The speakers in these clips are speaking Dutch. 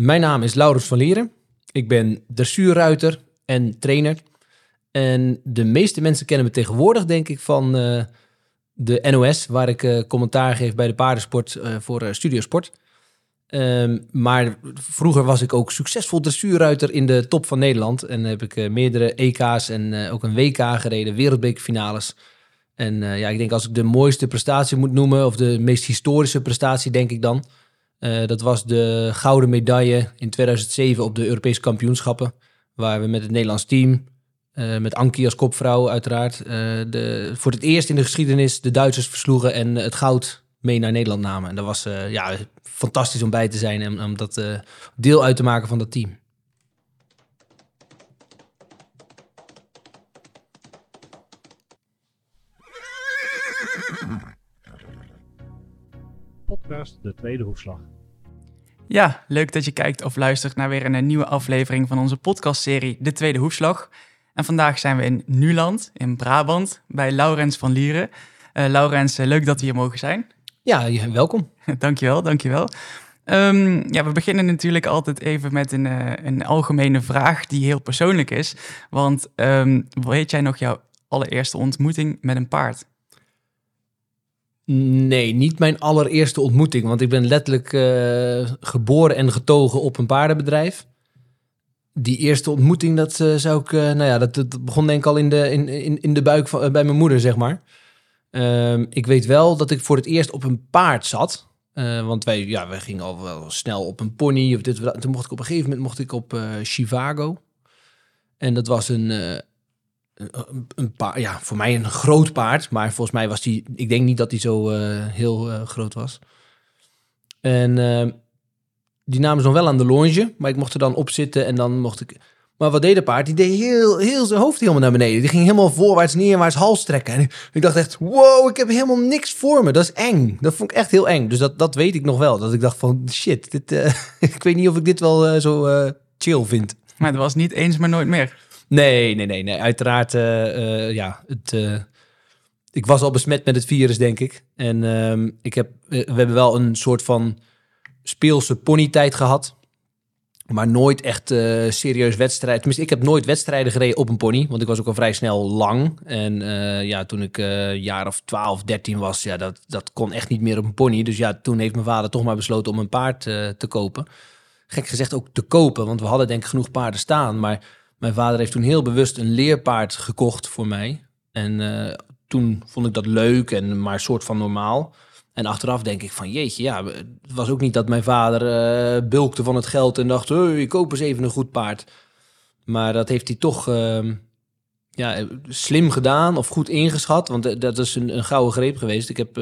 Mijn naam is Laurens van Lieren. Ik ben dressuurruiter en trainer. En de meeste mensen kennen me tegenwoordig, denk ik, van uh, de NOS, waar ik uh, commentaar geef bij de paardensport uh, voor Studiosport. Um, maar vroeger was ik ook succesvol dressuurruiter in de top van Nederland. En heb ik meerdere EK's en ook een WK gereden, wereldbekerfinales. En ja, ik denk als ik de mooiste prestatie moet noemen, of de meest historische prestatie, denk ik dan. Dat was de gouden medaille in 2007 op de Europese kampioenschappen. Waar we met het Nederlands team uh, met Ankie als kopvrouw uiteraard. Uh, de, voor het eerst in de geschiedenis de Duitsers versloegen en het goud mee naar Nederland namen. En dat was ja, fantastisch om bij te zijn en om dat deel uit te maken van dat team. Podcast De Tweede Hoefslag. Ja, leuk dat je kijkt of luistert naar weer een nieuwe aflevering van onze podcastserie De Tweede Hoefslag. En vandaag zijn we in Nuland, in Brabant, bij Laurens van Lieren. Uh, Laurens, eh, leuk dat we hier mogen zijn. Ja, welkom. dankjewel, dankjewel. Um, ja, we beginnen natuurlijk altijd even met een, uh, een algemene vraag die heel persoonlijk is. Want um, weet jij nog jouw allereerste ontmoeting met een paard? Nee, niet mijn allereerste ontmoeting. Want ik ben letterlijk uh, geboren en getogen op een paardenbedrijf die eerste ontmoeting, dat uh, zou ik, uh, nou ja, dat, begon denk ik al in de, in, in, in de buik van, bij mijn moeder, zeg maar. Um, ik weet wel dat ik voor het eerst op een paard zat. want wij, ja, wij gingen al wel snel op een pony. Of dit, toen mocht ik op een gegeven moment mocht ik op Chivago. En dat was een, een, paard, ja, voor mij een groot paard. Maar volgens mij was die, ik denk niet dat die zo heel groot was. En ehm, die namen ze nog wel aan de longe, maar ik mocht er dan op zitten en dan mocht ik... Maar wat deed de paard? Die deed heel, heel zijn hoofd helemaal naar beneden. Die ging helemaal voorwaarts, neerwaarts, hals trekken. En ik dacht echt, wow, ik heb helemaal niks voor me. Dat is eng. Dat vond ik echt heel eng. Dus dat, dat weet ik nog wel. Dat ik dacht van, shit, dit, uh, ik weet niet of ik dit wel zo chill vind. Maar het was niet eens, maar nooit meer. Nee, nee, nee. nee. Uiteraard, ja, het ik was al besmet met het virus, denk ik. En um, ik heb, we hebben wel een soort van speelse ponytijd gehad. Maar nooit echt uh, serieus wedstrijd. Tenminste, ik heb nooit wedstrijden gereden op een pony. Want ik was ook al vrij snel lang. En ja, toen ik jaar of 12, 13 was, ja, dat, dat kon echt niet meer op een pony. Dus ja, toen heeft mijn vader toch maar besloten om een paard te kopen. Gek gezegd ook te kopen, want we hadden denk ik genoeg paarden staan. Maar mijn vader heeft toen heel bewust een leerpaard gekocht voor mij. En toen vond ik dat leuk en maar soort van normaal. En achteraf denk ik van jeetje, ja, het was ook niet dat mijn vader uh, bulkte van het geld en dacht, hey, ik koop eens even een goed paard. Maar dat heeft hij toch uh, ja, slim gedaan of goed ingeschat, want eh, dat is een, een gouden greep geweest. Ik heb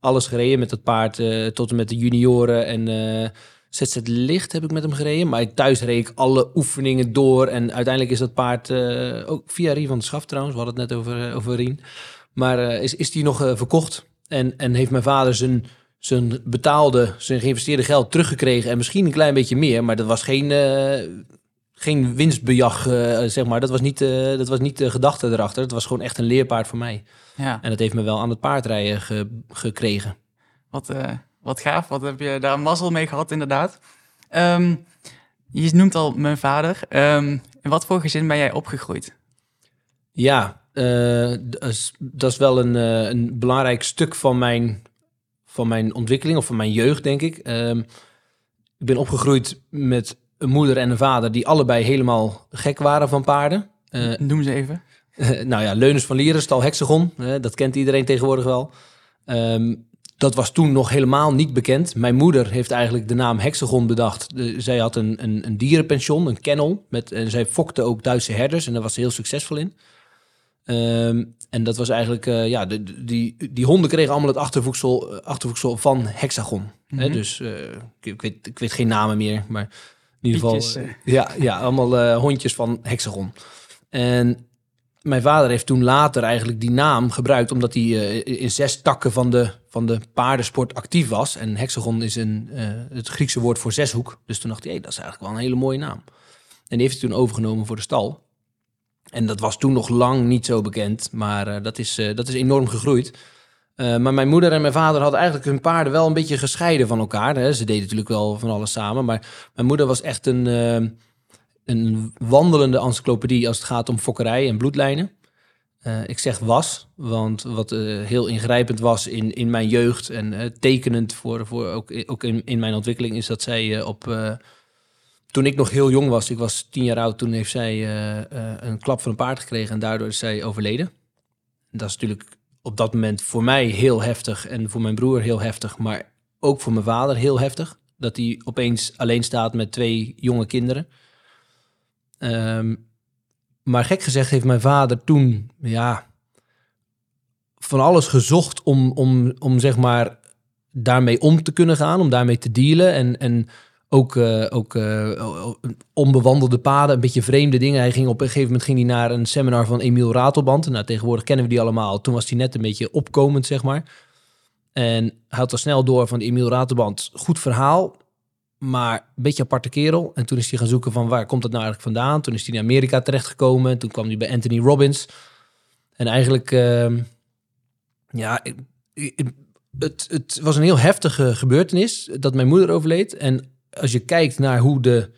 alles gereden met dat paard tot en met de junioren en ZZ Licht heb ik met hem gereden. Maar thuis reed ik alle oefeningen door en uiteindelijk is dat paard ook via Rien van de Schaf trouwens, we hadden het net over, over Rien. Maar is, is die nog verkocht? En, en heeft mijn vader zijn, zijn betaalde, zijn geïnvesteerde geld teruggekregen. En misschien een klein beetje meer. Maar dat was geen, geen winstbejag, zeg maar. Dat was niet, dat was niet de gedachte erachter. Het was gewoon echt een leerpaard voor mij. Ja. En dat heeft me wel aan het paardrijden ge, gekregen. Wat, wat gaaf. Wat heb je daar mazzel mee gehad, inderdaad. Um, je noemt al mijn vader. Um, in wat voor gezin ben jij opgegroeid? Ja, uh, dat, is, wel een, uh, een belangrijk stuk van mijn, van mijn ontwikkeling of van mijn jeugd, denk ik. Uh, ik ben opgegroeid met een moeder en een vader die allebei helemaal gek waren van paarden. Uh, Noem ze even. nou ja, Leunens van Lieren, stal Hexagon. dat kent iedereen tegenwoordig wel. Um, dat was toen nog helemaal niet bekend. Mijn moeder heeft eigenlijk de naam Hexagon bedacht. zij had een, een, een dierenpension, een kennel. Met, en zij fokte ook Duitse herders en daar was ze heel succesvol in. Um, en dat was eigenlijk, uh, ja, de, die, die honden kregen allemaal het achtervoegsel, eh, van Hexagon. Mm -hmm. Hè? Mhm. Dus uh, ik, weet, ik weet geen namen meer, maar in ieder geval. Uh, ja, ja, allemaal hondjes van Hexagon. En mijn vader heeft toen later eigenlijk die naam gebruikt, omdat hij in zes takken van de, van de paardensport actief was. En Hexagon is een, het Griekse woord voor zeshoek. Dus toen dacht hij, hey, dat is eigenlijk wel een hele mooie naam. En die heeft hij toen overgenomen voor de stal. En dat was toen nog lang niet zo bekend, maar uh, dat, is, uh, dat is enorm gegroeid. Eh, maar mijn moeder en mijn vader hadden eigenlijk hun paarden wel een beetje gescheiden van elkaar. Hè. Ze deden natuurlijk wel van alles samen. Maar mijn moeder was echt een, eh, een wandelende encyclopedie als het gaat om fokkerij en bloedlijnen. Eh, ik zeg was, want wat eh, heel ingrijpend was in, in mijn jeugd en eh, tekenend voor, voor ook, ook in, in mijn ontwikkeling, is dat zij op. toen ik nog heel jong was, ik was tien jaar oud, toen heeft zij een klap van een paard gekregen en daardoor is zij overleden. En dat is natuurlijk op dat moment voor mij heel heftig en voor mijn broer heel heftig, maar ook voor mijn vader heel heftig. Dat hij opeens alleen staat met twee jonge kinderen. Ehm, maar gek gezegd heeft mijn vader toen, ja, van alles gezocht om, om, om zeg maar daarmee om te kunnen gaan, om daarmee te dealen. En, en ook, eh, ook eh, onbewandelde paden, een beetje vreemde dingen. Hij ging op een gegeven moment ging hij naar een seminar van Emiel Ratelband. Nou, tegenwoordig kennen we die allemaal. Toen was hij net een beetje opkomend, zeg maar. En hij had al snel door van Emiel Ratelband. Goed verhaal, maar een beetje aparte kerel. En toen is hij gaan zoeken van waar komt dat nou eigenlijk vandaan. Toen is hij naar Amerika terechtgekomen. Toen kwam hij bij Anthony Robbins. En eigenlijk, ehm, ja, het, het was een heel heftige gebeurtenis dat mijn moeder overleed. En als je kijkt naar hoe de,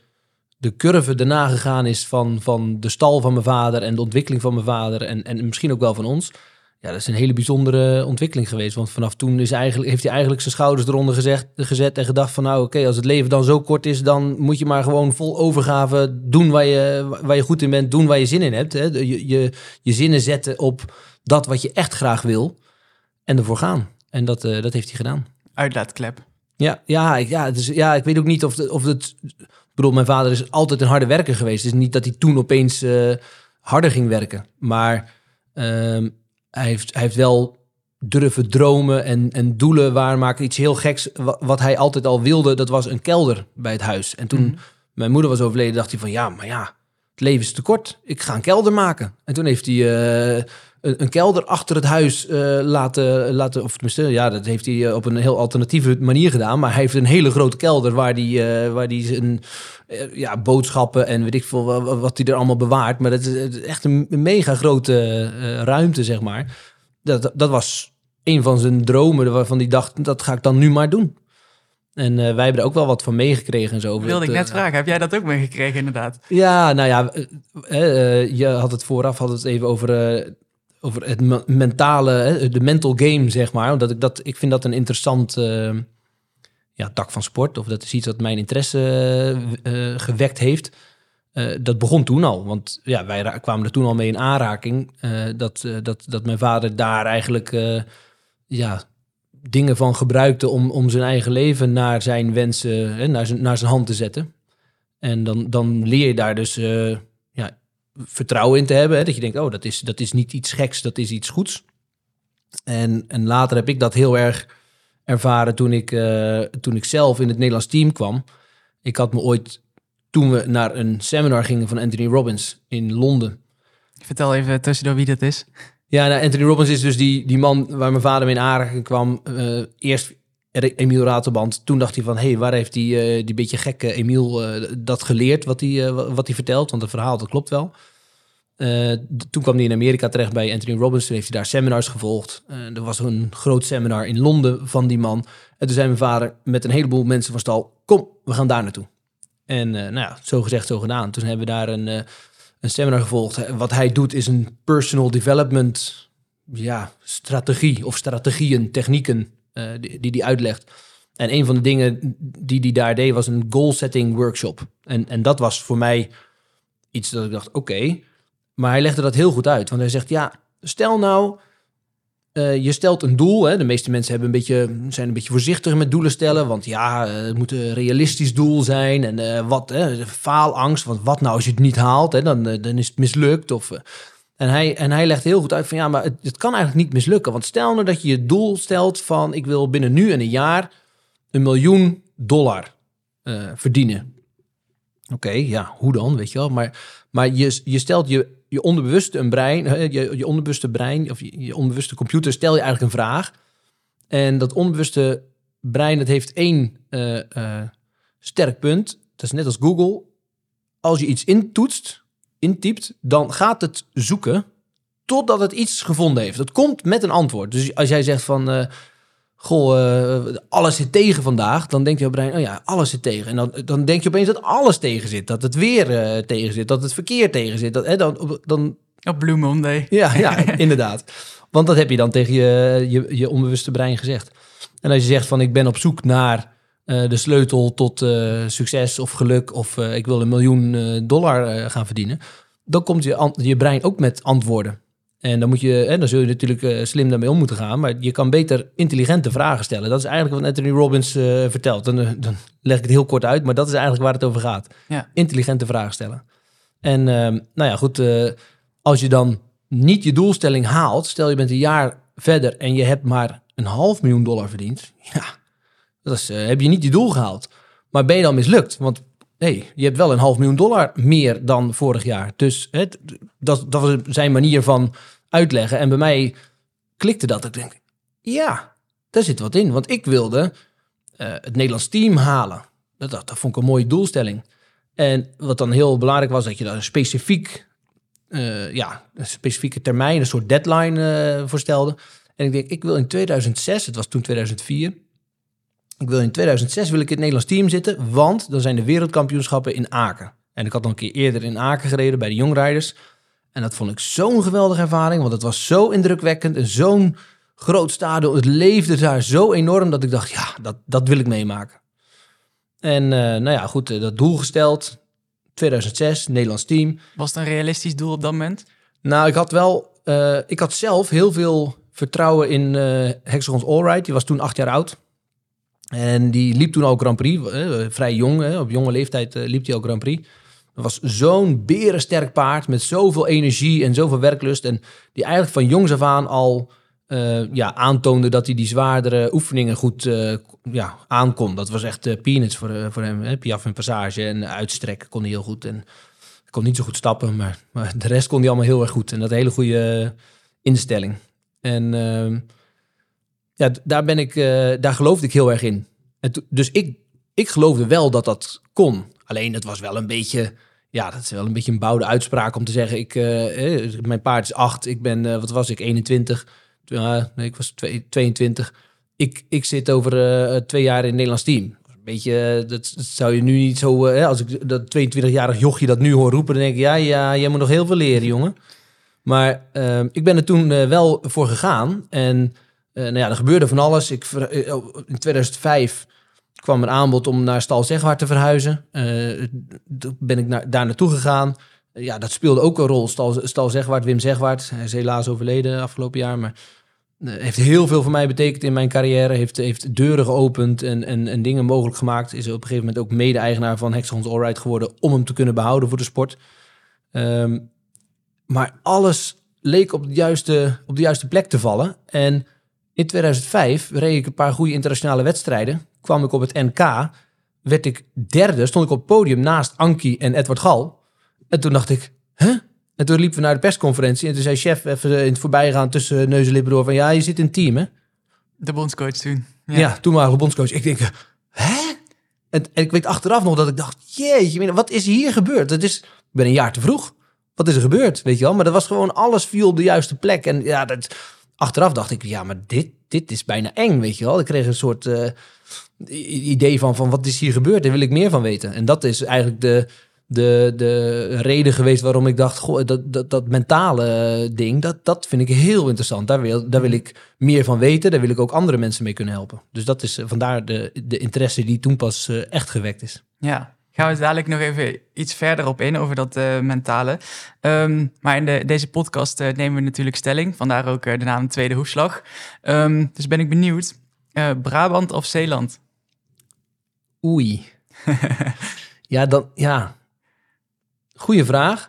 de curve daarna gegaan is van, van de stal van mijn vader en de ontwikkeling van mijn vader en, en misschien ook wel van ons. Ja, dat is een hele bijzondere ontwikkeling geweest. Want vanaf toen is eigenlijk, heeft hij eigenlijk zijn schouders eronder gezegd, gezet en gedacht van nou oké, als het leven dan zo kort is, dan moet je maar gewoon vol overgave doen waar je, waar je goed in bent, doen waar je zin in hebt. Hè. Je, je, je zinnen zetten op dat wat je echt graag wil en ervoor gaan. En dat, eh, dat heeft hij gedaan. Uitlaatklep. Ja, ja, ik- ja, is, ja, ik weet ook niet of, het- of het... Ik bedoel, mijn vader is altijd een harde werker geweest. Het is niet dat hij toen opeens eh, harder ging werken. Maar ehm, hij, heeft, hij heeft wel durven dromen en, en doelen waarmaken. Iets heel geks wa- wat hij altijd al wilde, dat was een kelder bij het huis. En toen Mhm. mijn moeder was overleden, dacht hij van... Ja, maar ja, het leven is te kort. Ik ga een kelder maken. En toen heeft hij eh, een, een kelder achter het huis eh, laten, laten... Of tenminste, ja, dat heeft hij eh, op een heel alternatieve manier gedaan. Maar hij heeft een hele grote kelder waar hij, eh, waar hij zijn ja, boodschappen en weet ik veel wa- wa- wat hij er allemaal bewaart. Maar dat is het is echt een, mega grote ruimte, zeg maar. Dat, dat was een van zijn dromen waarvan hij dacht, dat ga ik dan nu maar doen. En wij hebben er ook wel wat van meegekregen en zo. Wilde ik net vragen. Heb jij dat ook meegekregen inderdaad? ja, nou ja, je had het vooraf had het even over, over het me- mentale, de mental game, zeg maar. Omdat ik dat, ik vind dat een interessant eh, ja, tak van sport. Of dat is iets wat mijn interesse eh, eh, gewekt heeft. Eh, dat begon toen al, want ja, wij kwamen er toen al mee in aanraking. dat, dat, dat mijn vader daar eigenlijk ja, dingen van gebruikte om, om zijn eigen leven naar zijn wensen, hè, naar, zijn, naar zijn hand te zetten. En dan, dan leer je daar dus vertrouwen in te hebben. Hè? Dat je denkt, oh, dat is, dat is niet iets geks, dat is iets goeds. En, en later heb ik dat heel erg ervaren toen ik, eh, toen ik zelf in het Nederlands team kwam. Ik had me ooit, toen we naar een seminar gingen van Anthony Robbins in Londen. Vertel even tussendoor wie dat is. Ja, nou, Anthony Robbins is dus die, die man waar mijn vader mee in aanraking kwam. Eh, eerst Emiel Ratelband. Toen dacht hij van, hé, hey, waar heeft die, eh, die beetje gekke Emiel dat geleerd, wat hij, wa- wat hij vertelt? Want het verhaal, dat klopt wel. Eh, toen kwam hij in Amerika terecht bij Anthony Robbins. Toen heeft hij daar seminars gevolgd. Eh, er was een groot seminar in Londen van die man. En toen zei mijn vader met een heleboel mensen van stal... kom, we gaan daar naartoe. En eh, nou ja, zo gezegd, zo gedaan. Toen hebben we daar een, een seminar gevolgd. Wat hij doet is een personal development ja, strategie of strategieën, technieken die, die hij uitlegt. En een van de dingen die hij daar deed was een goal-setting workshop. En, en dat was voor mij iets dat ik dacht, oké. Maar hij legde dat heel goed uit. Want hij zegt, ja, stel nou, eh, je stelt een doel. Hè? De meeste mensen hebben een beetje, zijn een beetje voorzichtig met doelen stellen. Want ja, eh, het moet een realistisch doel zijn. En eh, wat, hè, faalangst. Want wat nou als je het niet haalt? Hè? Dan, dan is het mislukt. Of, en, hij, en hij legt heel goed uit van ja, maar het, het kan eigenlijk niet mislukken. Want stel nou dat je je doel stelt van ik wil binnen nu en een jaar een miljoen dollar verdienen. Oké, ja, hoe dan, weet je wel. Maar, maar je, je stelt je, je onderbewuste een brein, je, je onderbewuste brein, of je, onderbewuste computer, stel je eigenlijk een vraag. En dat onbewuste brein, dat heeft één eh, eh, sterk punt. Dat is net als Google. Als je iets intoetst, intypt, dan gaat het zoeken totdat het iets gevonden heeft. Het komt met een antwoord. Dus als jij zegt van, eh, goh, eh, alles zit tegen vandaag, dan denk je op brein, oh ja, alles zit tegen. En dan, dan denk je opeens dat alles tegen zit. Dat het weer eh, tegen zit, dat het verkeer tegen zit. Dat, hè, dan, dan, Op Blue Monday. ja, ja, inderdaad. Want dat heb je dan tegen je, je, je onbewuste brein gezegd. En als je zegt van, ik ben op zoek naar eh, de sleutel tot succes of geluk... of ik wil een miljoen dollar gaan verdienen... dan komt je, je brein ook met antwoorden. En dan, moet je, hè, dan zul je natuurlijk eh, slim daarmee om moeten gaan... maar je kan beter intelligente vragen stellen. Dat is eigenlijk wat Anthony Robbins eh, vertelt. Dan, eh, dan leg ik het heel kort uit, maar dat is eigenlijk waar het over gaat. Ja. Intelligente vragen stellen. En ehm, nou ja, goed, als je dan niet je doelstelling haalt... stel je bent een jaar verder en je hebt maar een half miljoen dollar verdiend... ja, dat is, heb je niet je doel gehaald. Maar ben je dan mislukt? Want hey, je hebt wel een half miljoen dollar meer dan vorig jaar. Dus dat, dat was zijn manier van uitleggen. En bij mij klikte dat. Ik denk, ja, daar zit wat in. Want ik wilde eh, het Nederlands team halen. Dat, dat, vond ik een mooie doelstelling. En wat dan heel belangrijk was, dat je daar een specifiek, eh, ja, een specifieke termijn, een soort deadline eh, voor stelde. En ik denk, ik wil in 2006, het was toen 2004, ik wil in 2006 wil ik in het Nederlands team zitten, want dan zijn de wereldkampioenschappen in Aken. En ik had al een keer eerder in Aken gereden bij de jongrijders. En dat vond ik zo'n geweldige ervaring, want het was zo indrukwekkend en zo'n groot stadion. Het leefde daar zo enorm dat ik dacht, ja, dat, dat wil ik meemaken. En eh, nou ja, goed, eh, dat doel gesteld. 2006, Nederlands team. Was het een realistisch doel op dat moment? Nou, ik had wel, eh, ik had zelf heel veel vertrouwen in Hexagons Allright. Die was toen acht jaar oud. En die liep toen ook Grand Prix, eh, vrij jong, op jonge leeftijd eh, liep hij ook Grand Prix. Dat was zo'n berensterk paard met zoveel energie en zoveel werklust. En die eigenlijk van jongs af aan al eh, ja, aantoonde dat hij die zwaardere oefeningen goed eh, ja, aankon. Dat was echt peanuts voor, voor hem. Hè? Piaf en passage en uitstrekken kon hij heel goed. En kon niet zo goed stappen, maar, maar de rest kon hij allemaal heel erg goed. En dat hele goede instelling. En ehm, ja, daar, ben ik, eh, daar geloofde ik heel erg in. En dus ik, ik geloofde wel dat dat kon. Alleen het was wel een beetje, ja, dat is wel een beetje een bouwde uitspraak om te zeggen: ik, eh, eh, mijn paard is acht, ik ben, wat was ik, 21. Ja, nee, ik was twee- 22. Ik, ik zit over twee jaar in het Nederlands team. Een beetje, dat, zou je nu niet zo, als ik dat 22-jarig jochje dat nu hoor roepen, dan denk ik: ja, ja, jij moet nog heel veel leren, jongen. Maar ehm, ik ben er toen wel voor gegaan. En nou ja, er gebeurde van alles. Ik, eh, oh, in 2005 kwam een aanbod om naar Stal Zegwaard te verhuizen. Eh, toen ben ik naar, daar naartoe gegaan. Eh, ja, dat speelde ook een rol. Stal, Stal Wim Zegwaard. Hij is helaas overleden afgelopen jaar. Maar eh, heeft heel veel voor mij betekend in mijn carrière. Heeft, heeft deuren geopend en, en, en dingen mogelijk gemaakt. Is op een gegeven moment ook mede-eigenaar van Hexagons Allright geworden... om hem te kunnen behouden voor de sport. Ehm, maar alles leek op de, juiste, op de juiste plek te vallen. En in 2005 reed ik een paar goede internationale wedstrijden. Kwam ik op het NK. Werd ik derde. Stond ik op het podium naast Anki en Edward Gal. En toen dacht ik, huh? En toen liepen we naar de persconferentie. En toen zei chef even in het voorbijgaan tussen neus en lippen door van... Ja, je zit in team, hè? De bondscoach toen. Ja, toen waren we bondscoach. Ik denk, hè? En, en ik weet achteraf nog dat ik dacht, jeetje, wat is hier gebeurd? Het is, ik ben een jaar te vroeg. Wat is er gebeurd, weet je wel? Maar dat was gewoon, alles viel op de juiste plek. En ja, dat, achteraf dacht ik, ja, maar dit, dit is bijna eng, weet je wel? Ik kreeg een soort eh, idee van, van, wat is hier gebeurd? Daar wil ik meer van weten. En dat is eigenlijk de, de, de reden geweest waarom ik dacht, goh, dat, dat, dat mentale ding, dat, dat vind ik heel interessant. Daar wil, daar wil ik meer van weten. Daar wil ik ook andere mensen mee kunnen helpen. Dus dat is eh, vandaar de, de interesse die toen pas eh, echt gewekt is. Ja, gaan we dadelijk nog even iets verder op in over dat eh, mentale. Ehm, maar in de, deze podcast eh, nemen we natuurlijk stelling, vandaar ook eh, de naam Tweede Hoefslag. Ehm, dus ben ik benieuwd, Brabant of Zeeland? Oei. ja, dan, ja. Goeie vraag.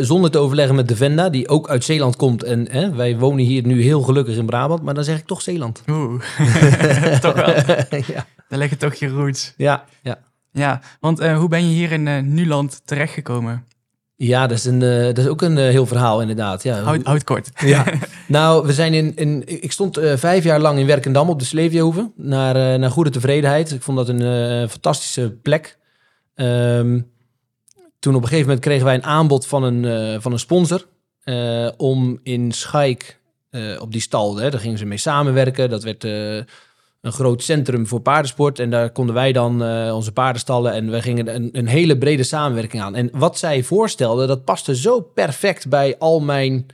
Zonder te overleggen met Devenda, die ook uit Zeeland komt. En hè, wij wonen hier nu heel gelukkig in Brabant, maar dan zeg ik toch Zeeland. Oeh, toch wel. ja. Daar liggen toch je roots. Ja, ja. Ja, want eh, hoe ben je hier in eh, Nuland terechtgekomen? ja dat, is een, eh, dat is ook een heel verhaal inderdaad. Ja. Houd, houd kort. Ja, nou, we zijn in, in ik stond vijf jaar lang in Werkendam op de Sleefjehoeve, naar, naar goede tevredenheid. Ik vond dat een fantastische plek. Ehm, toen op een gegeven moment kregen wij een aanbod van een, van een sponsor. om in Schaik op die stal, hè, daar gingen ze mee samenwerken. Dat werd een groot centrum voor paardensport. En daar konden wij dan eh, onze paarden stallen. En we gingen een, een hele brede samenwerking aan. En wat zij voorstelden, dat paste zo perfect bij al mijn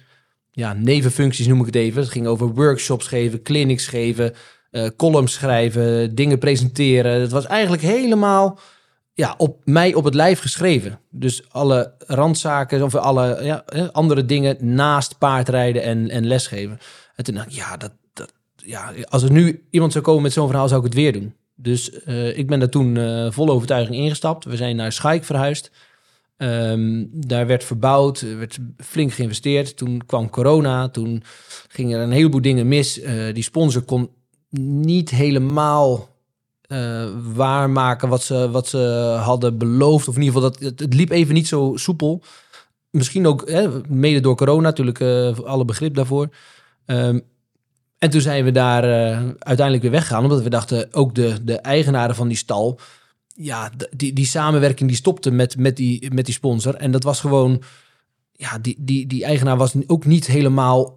ja, nevenfuncties, noem ik het even. Het ging over workshops geven, clinics geven, eh columns schrijven, dingen presenteren. Het was eigenlijk helemaal ja, op mij op het lijf geschreven. Dus alle randzaken of alle ja, eh, andere dingen naast paardrijden en, en lesgeven. En toen dacht ik, ja, dat, ja, als er nu iemand zou komen met zo'n verhaal, zou ik het weer doen. Dus eh, ik ben daar toen eh, vol overtuiging ingestapt. We zijn naar Schaik verhuisd. Ehm, daar werd verbouwd, er werd flink geïnvesteerd. Toen kwam corona, toen gingen er een heleboel dingen mis. Eh, die sponsor kon niet helemaal waarmaken wat ze, wat ze hadden beloofd. Of in ieder geval, dat, het, liep even niet zo soepel. Misschien ook hè, mede door corona, natuurlijk alle begrip daarvoor. Ehm, en toen zijn we daar eh, uiteindelijk weer weggegaan. Omdat we dachten, ook de, de eigenaren van die stal... Ja, die, die samenwerking die stopte met, met, die, met die sponsor. En dat was gewoon... Ja, die, die, die eigenaar was ook niet helemaal...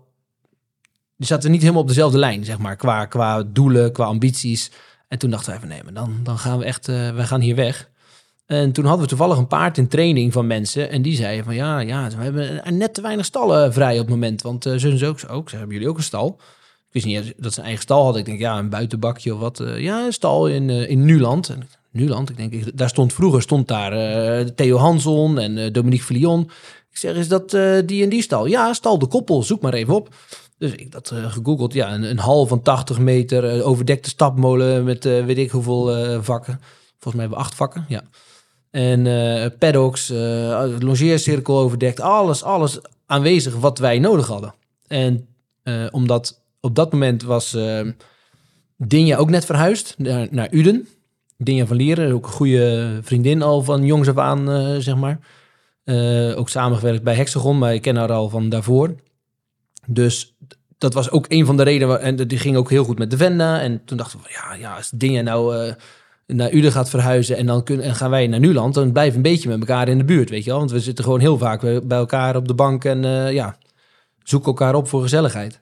Die zaten niet helemaal op dezelfde lijn, zeg maar. Qua, qua doelen, qua ambities. En toen dachten wij van nee, maar dan, dan gaan we echt... eh wij gaan hier weg. En toen hadden we toevallig een paard in training van mensen. En die zeiden van ja, ja we hebben net te weinig stallen vrij op het moment. Want uh, zullen ze ook, ook, ze hebben jullie ook een stal? Ik wist niet dat ze een eigen stal hadden. Ik denk ja, een buitenbakje of wat. Eh, ja, een stal in, eh, in Nuland. Nuland, ik denk, daar stond vroeger stond daar eh, Theo Hanson en Dominique Filion. Ik zeg, is dat die en die stal? Ja, stal de koppel, zoek maar even op. Dus ik dat gegoogeld. Ja, een, een hal van 80 meter, overdekte stapmolen met weet ik hoeveel vakken. Volgens mij hebben we acht vakken, ja. En paddocks, longeercirkel overdekt, alles, alles aanwezig wat wij nodig hadden. En omdat op dat moment was eh Dinja ook net verhuisd naar, naar Uden. Dinja van Lieren, ook een goede vriendin al van jongs af aan, eh, zeg maar. Eh, ook samengewerkt bij Hexagon, maar ik ken haar al van daarvoor. Dus dat was ook een van de redenen. En die ging ook heel goed met de Venda. En toen dachten we, ja, ja als Dinja nou eh, naar Uden gaat verhuizen en dan en gaan wij naar Nuland, dan blijven een beetje met elkaar in de buurt, weet je wel. Want we zitten gewoon heel vaak bij elkaar op de bank en ja, zoeken elkaar op voor gezelligheid.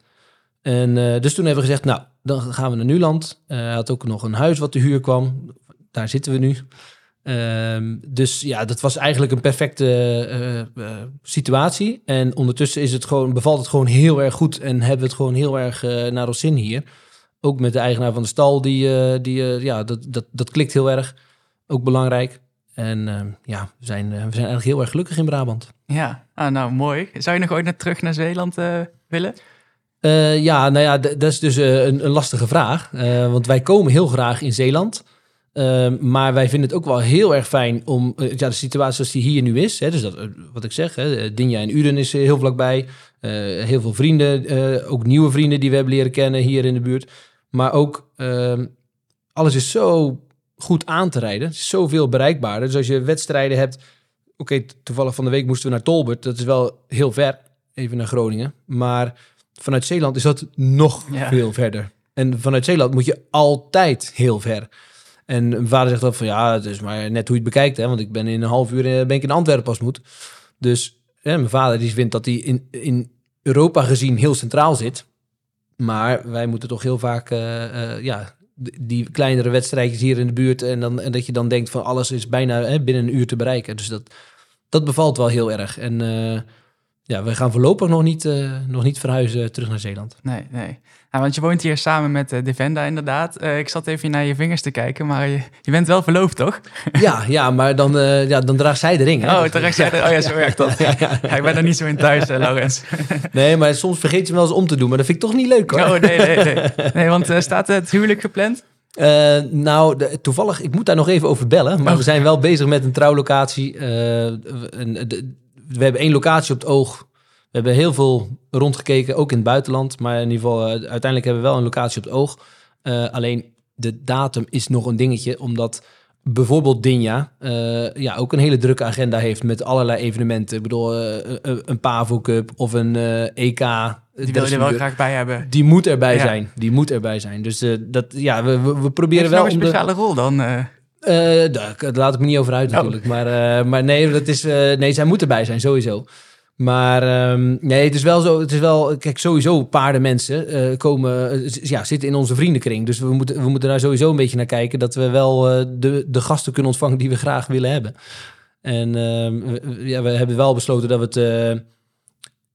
En eh, dus toen hebben we gezegd, nou, dan gaan we naar Nuland. Eh, Hij had ook nog een huis wat te huur kwam. Daar zitten we nu. Ehm, dus ja, dat was eigenlijk een perfecte eh, situatie. En ondertussen is het gewoon, bevalt het gewoon heel erg goed. En hebben we het gewoon heel erg naar ons zin hier. Ook met de eigenaar van de stal. Die, die, ja, dat, dat, dat klikt heel erg. Ook belangrijk. En ehm, ja, we zijn, we zijn eigenlijk heel erg gelukkig in Brabant. Ja, ah, nou mooi. Zou je nog ooit naar terug naar Zeeland willen? Eh, ja, nou ja, dat is dus eh, een, een lastige vraag. Eh, want wij komen heel graag in Zeeland. Ehm, maar wij vinden het ook wel heel erg fijn om ja, de situatie zoals die hier nu is. Hè, dus dat, wat ik zeg, Dinja en Uden is heel vlakbij. Heel veel vrienden, ook nieuwe vrienden die we hebben leren kennen hier in de buurt. Maar ook ehm, alles is zo goed aan te rijden. Zoveel bereikbaarder. Dus als je wedstrijden hebt. Oké, toevallig van de week moesten we naar Tolbert. Dat is wel heel ver, even naar Groningen. Maar vanuit Zeeland is dat nog Ja. veel verder. En vanuit Zeeland moet je altijd heel ver. En mijn vader zegt dan van ja, het is maar net hoe je het bekijkt. Hè? Want ik ben in een half uur eh, ben ik in Antwerpen pas moet. Dus hè, mijn vader die vindt dat hij in, in Europa gezien heel centraal zit. Maar wij moeten toch heel vaak eh, eh, ja, die kleinere wedstrijdjes hier in de buurt. En, dan, en dat je dan denkt van alles is bijna hè, binnen een uur te bereiken. Dus dat, dat bevalt wel heel erg. En ja, we gaan voorlopig nog niet, eh, nog niet verhuizen terug naar Zeeland. Nee, nee. Nou, want je woont hier samen met eh, Devenda inderdaad. Eh, ik zat even naar je vingers te kijken, maar je, je bent wel verloofd, toch? Ja, ja maar dan, ja, dan draagt zij de ring. Hè? Oh, terecht. Ja, oh ja, zo werkt dat. Ja, ja. Ja, ik ben er niet zo in thuis, Laurens. Nee, maar soms vergeet je hem wel eens om te doen. Maar dat vind ik toch niet leuk hoor. Oh, nee, nee, nee. Nee, want staat het huwelijk gepland? Nou, de- toevallig, ik moet daar nog even over bellen. Maar Oh. we zijn wel bezig met een trouwlocatie. Een- de- we hebben één locatie op het oog. We hebben heel veel rondgekeken, ook in het buitenland. Maar in ieder geval, eh, uiteindelijk hebben we wel een locatie op het oog. Eh, alleen de datum is nog een dingetje, omdat bijvoorbeeld Dinja eh, ja, ook een hele drukke agenda heeft met allerlei evenementen. Ik bedoel, een, een Pavo Cup of een EK. Die wil je er wel graag bij hebben. Die moet erbij Ja. zijn. Die moet erbij zijn. Dus dat, ja, we, we, proberen wel een de... speciale rol dan? Eh, daar, laat ik me niet over uit Oh. natuurlijk. Maar, eh, maar nee, dat is, eh, nee, zij moet erbij zijn, sowieso. Maar ehm, nee, het is wel zo. Het is wel. Kijk, sowieso paardenmensen eh komen. ja, zitten in onze vriendenkring. Dus we moeten, we moeten daar sowieso een beetje naar kijken. Dat we wel de, de gasten kunnen ontvangen die we graag willen hebben. En ehm, ja, we hebben wel besloten dat we het.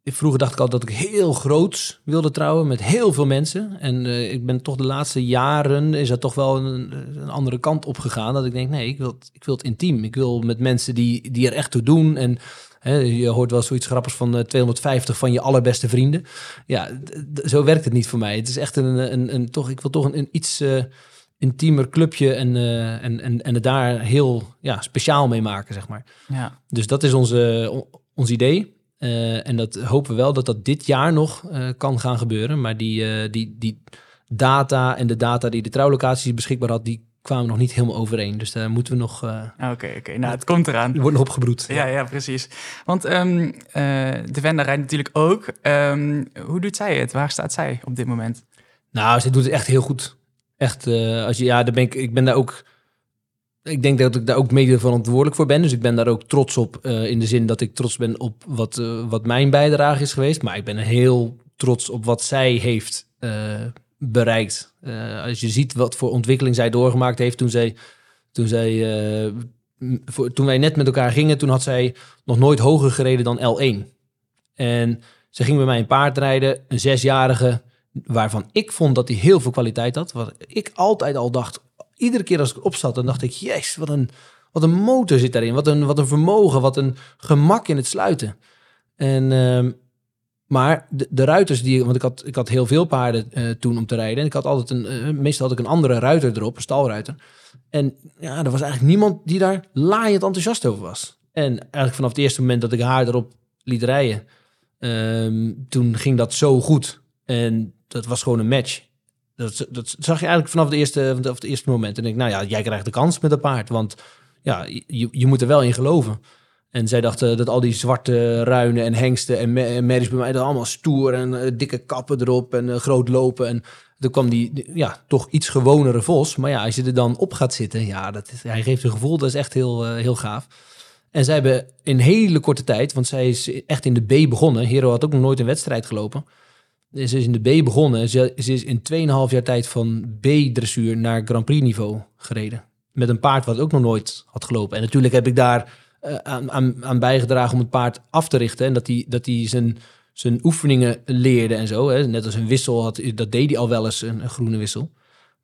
Eh, vroeger dacht ik altijd dat ik heel groots wilde trouwen met heel veel mensen. En eh, ik ben toch de laatste jaren is dat toch wel een, een andere kant op gegaan. Dat ik denk, nee, ik wil het, ik wil het intiem. Ik wil met mensen die, die er echt toe doen. En hè, je hoort wel zoiets grappigs van eh, 250 van je allerbeste vrienden. Ja, zo werkt het niet voor mij. Het is echt een, een, een, toch, ik wil toch een, een iets eh, intiemer clubje en, eh, en, en, en het daar heel ja, speciaal mee maken, zeg maar. Ja, Dus dat is onze, on- ons idee. Eh, en dat hopen we wel dat dat dit jaar nog eh, kan gaan gebeuren. Maar die, eh, die, die data en de data die de trouwlocatie beschikbaar had, die kwamen nog niet helemaal overeen. Dus daar moeten we nog, eh oké, oké. Nou, het komt eraan. er wordt nog opgebroed. Ja, ja, precies. Want ehm eh, de Venda rijdt natuurlijk ook. Ehm, hoe doet zij het? Waar staat zij op dit moment? Nou, ze doet het echt heel goed. Echt, als je, ja, daar ben ik, ik ben daar ook. Ik denk dat ik daar ook mede verantwoordelijk voor ben. Dus ik ben daar ook trots op. eh, in de zin dat ik trots ben op wat, eh, wat mijn bijdrage is geweest. Maar ik ben heel trots op wat zij heeft eh, bereikt. Als je ziet wat voor ontwikkeling zij doorgemaakt heeft toen zij. Toen, zij toen wij net met elkaar gingen, toen had zij nog nooit hoger gereden dan L1. En ze ging bij mij een paard rijden, een zesjarige, waarvan ik vond dat hij heel veel kwaliteit had. Wat ik altijd al dacht, iedere keer als ik opzat, dan dacht ik, yes, wat een, wat een motor zit daarin. Wat een, wat een vermogen, wat een gemak in het sluiten. En, ehm, maar de, de ruiters die, want ik had, ik had heel veel paarden eh, toen om te rijden. En ik had altijd een, eh, meestal had ik een andere ruiter erop, een stalruiter. En ja, er was eigenlijk niemand die daar laaiend enthousiast over was. En eigenlijk vanaf het eerste moment dat ik haar erop liet rijden, ehm, toen ging dat zo goed. En dat was gewoon een match. Dat, dat zag je eigenlijk vanaf, de eerste, vanaf het eerste moment. En ik, nou ja, jij krijgt de kans met dat paard. Want ja, je, je moet er wel in geloven. En zij dachten dat al die zwarte ruinen en hengsten en, me- merries bij mij... dat allemaal stoer en eh, dikke kappen erop en eh, groot lopen. En toen kwam die, ja, toch iets gewonere vos. Maar ja, als je er dan op gaat zitten... ja, dat hij geeft een gevoel, dat is echt heel, eh, heel gaaf. En zij hebben in hele korte tijd... want zij is echt in de B begonnen. Hero had ook nog nooit een wedstrijd gelopen. Ze is in de B begonnen. Ze, is in 2,5 jaar tijd van B-dressuur naar Grand Prix niveau gereden. Met een paard wat ook nog nooit had gelopen. En natuurlijk heb ik daar eh, aan, aan, bijgedragen om het paard af te richten. En dat hij dat zijn, zijn oefeningen leerde en zo. Hè. Net als een wissel, had, dat deed hij al wel eens, een, een groene wissel.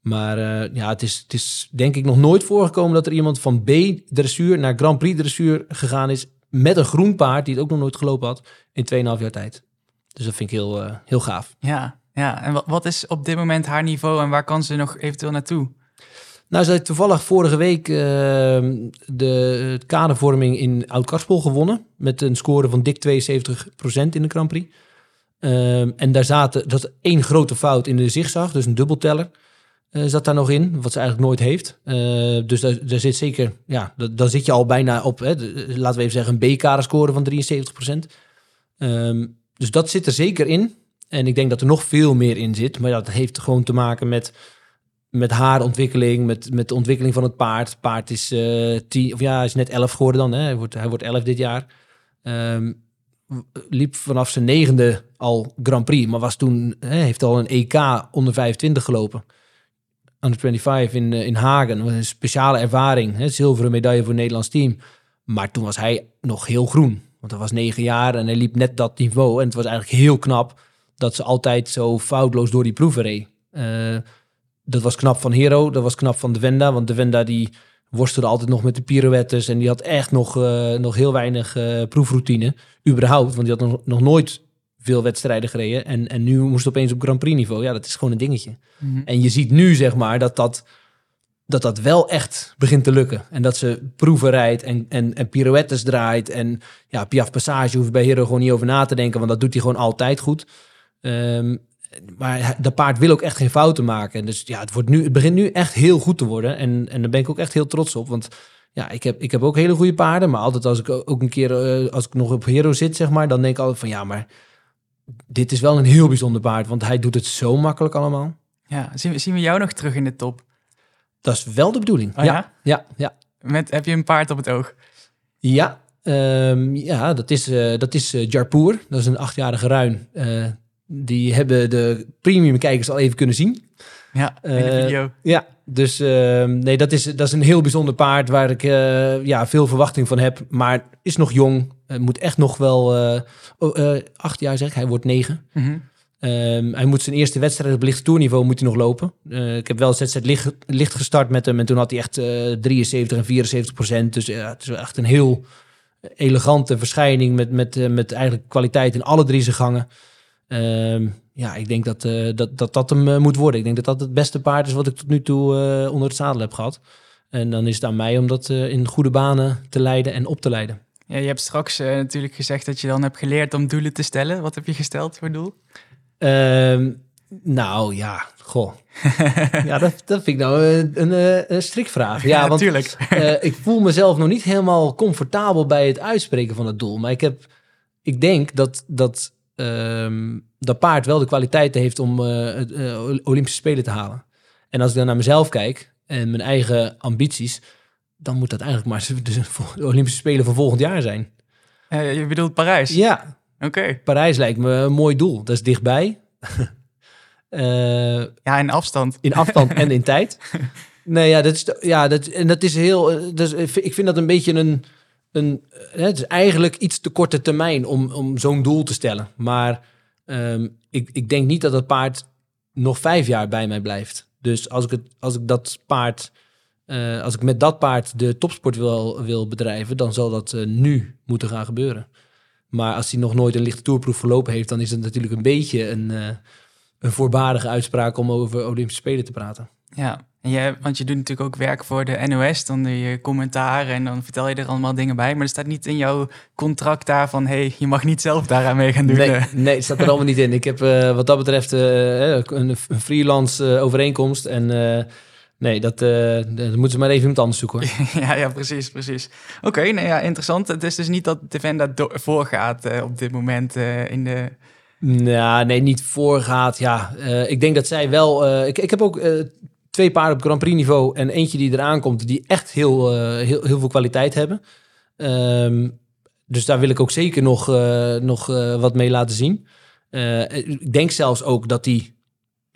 Maar eh, ja, het is, het is denk ik nog nooit voorgekomen dat er iemand van B-dressuur naar Grand Prix-dressuur gegaan is met een groen paard die het ook nog nooit gelopen had in 2,5 jaar tijd. Dus dat vind ik heel, eh, heel gaaf. Ja, ja. En wat, wat is op dit moment haar niveau en waar kan ze nog eventueel naartoe? Nou, ze heeft toevallig vorige week eh, de kadervorming in Oud-Karspel gewonnen. Met een score van dik 72% in de Grand Prix. Ehm, en daar zaten, dat één grote fout in de zigzag, dus een dubbelteller. eh, zat daar nog in, wat ze eigenlijk nooit heeft. Eh, dus daar, daar zit zeker, ja, da- dan zit je al bijna op, hè, de- laten we even zeggen, een B-kaderscore van 73%. Ehm, dus dat zit er zeker in. En ik denk dat er nog veel meer in zit. Maar dat heeft gewoon te maken met met haar ontwikkeling, met, met de ontwikkeling van het paard. Het paard is, eh tien, of ja, is net elf geworden dan. Hè. Hij, wordt, hij wordt elf dit jaar. Ehm, liep vanaf zijn negende al Grand Prix, maar was toen, hè, heeft al een EK onder 25 gelopen. Under 25 in, eh, in Hagen. Een speciale ervaring. Hè. Zilveren medaille voor het Nederlands team. Maar toen was hij nog heel groen. Want hij was negen jaar en hij liep net dat niveau. En het was eigenlijk heel knap dat ze altijd zo foutloos door die proeven reed. Eh, dat was knap van Hero, dat was knap van de Wenda. Want de Wenda die worstelde altijd nog met de pirouettes. En die had echt nog, eh, nog heel weinig eh, proefroutine. Überhaupt, want die had nog, nog nooit veel wedstrijden gereden. En, en nu moest het opeens op Grand Prix niveau. Ja, dat is gewoon een dingetje. Mhm. En je ziet nu, zeg maar, dat dat, dat dat wel echt begint te lukken. En dat ze proeven rijdt en, en, en pirouettes draait. En ja, Piaf Passage hoef je bij Hero gewoon niet over na te denken. Want dat doet hij gewoon altijd goed. Ehm, maar dat paard wil ook echt geen fouten maken. Dus ja, het, wordt nu, het begint nu echt heel goed te worden. En, en daar ben ik ook echt heel trots op. Want ja, ik heb, ik heb ook hele goede paarden. Maar altijd als ik ook een keer, eh, als ik nog op Hero zit, zeg maar, dan denk ik altijd van ja, maar dit is wel een heel bijzonder paard. Want hij doet het zo makkelijk allemaal. Ja, zien zien we jou nog terug in de top? Dat is wel de bedoeling. Oh ja, ja? ja, ja. Met, heb je een paard op het oog? Ja, Ehm, ja, dat is, eh dat is eh, Jarpoer. Dat is een achtjarige ruin. Eh, die hebben de premium kijkers al even kunnen zien. Ja, in de video. Ja, dus ehm, nee, dat is, dat is een heel bijzonder paard waar ik ja, veel verwachting van heb. Maar is nog jong. Moet echt nog wel... oh, acht jaar zeg ik, hij wordt negen. Mhm. Ehm, hij moet zijn eerste wedstrijd op licht toerniveau moet nog lopen. Eh, ik heb wel ZZ licht, licht gestart met hem en toen had hij echt eh 73 en 74 procent. Dus het is echt een heel elegante verschijning met, met, eh, met eigenlijk kwaliteit in alle drie zijn gangen. Ehm, ja, ik denk dat, eh, dat, dat dat hem eh, moet worden. Ik denk dat dat het beste paard is wat ik tot nu toe eh, onder het zadel heb gehad. En dan is het aan mij om dat eh, in goede banen te leiden en op te leiden. Ja, je hebt straks eh, natuurlijk gezegd dat je dan hebt geleerd om doelen te stellen. Wat heb je gesteld voor doel? Ehm, nou ja, goh. ja, dat, dat vind ik nou een, een, eh, een strikvraag. Ja, want natuurlijk. eh, ik voel mezelf nog niet helemaal comfortabel bij het uitspreken van het doel. Maar ik, heb, ik denk dat dat, ehm, dat paard wel de kwaliteiten heeft om eh, Olympische Spelen te halen. En als ik dan naar mezelf kijk en mijn eigen ambities, dan moet dat eigenlijk maar de, Olympische Spelen van volgend jaar zijn. Je bedoelt Parijs? Ja, Oké. Parijs lijkt me een mooi doel. Dat is dichtbij. Eh, Ja, in afstand. in afstand en in tijd. Nee, ja, dat is, ja, dat, en dat is heel. Dat is, ik vind dat een beetje een. een eh, het is eigenlijk iets te korte termijn om, om zo'n doel te stellen. Maar ehm, ik, ik denk niet dat het paard nog vijf jaar bij mij blijft. Dus als ik, het, als ik dat paard. als ik met dat paard de topsport wil, wil bedrijven, dan zal dat nu moeten gaan gebeuren. Maar als hij nog nooit een lichte toerproef verlopen heeft, dan is het natuurlijk een beetje een, eh, een voorbarige uitspraak om over Olympische Spelen te praten. Ja, en je, want je doet natuurlijk ook werk voor de NOS. Dan doe je commentaren en dan vertel je er allemaal dingen bij. Maar er staat niet in jouw contract daar van... hey, je mag niet zelf daaraan mee gaan doen. Nee, eh. nee, het staat er allemaal niet in. Ik heb eh, wat dat betreft een, een freelance overeenkomst. En nee, dat, eh, dat moeten ze maar even iemand anders zoeken. Hoor. ja, ja, precies, precies. Oké, nou ja, interessant. Het is dus niet dat de Venda do- voorgaat eh, op dit moment eh, in de... Nou, nee, niet voorgaat. Ja, ik denk dat zij wel. ik, ik heb ook twee paarden op Grand Prix niveau en eentje die eraan komt, die echt heel, heel, heel veel kwaliteit hebben. Ehm, dus daar wil ik ook zeker nog, nog wat mee laten zien. Ik denk zelfs ook dat die.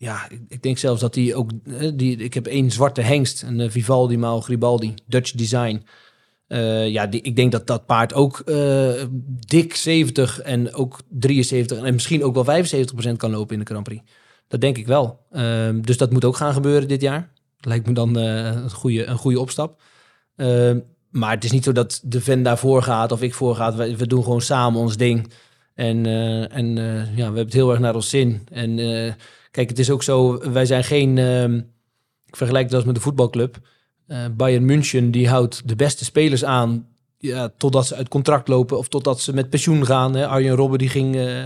Ja, ik, ik denk zelfs dat die ook. eh, die, ik heb één zwarte hengst, een eh, Vivaldi Maal Gribaldi, Dutch Design. Eh, ja, die, ik denk dat dat paard ook dik 70 en ook 73 en misschien ook wel 75% kan lopen in de Grand Prix. Dat denk ik wel. Ehm, dus dat moet ook gaan gebeuren dit jaar. Lijkt me dan een, goede, een goede opstap. Ehm, maar het is niet zo dat de Ven daarvoor gaat of ik voor gaat. We, we doen gewoon samen ons ding. En, en ja, we hebben het heel erg naar ons zin. En kijk, het is ook zo, wij zijn geen... ehm, ik vergelijk het als met de voetbalclub. Eh, Bayern München die houdt de beste spelers aan ja, totdat ze uit contract lopen of totdat ze met pensioen gaan. Hè. Arjen Robben die ging eh,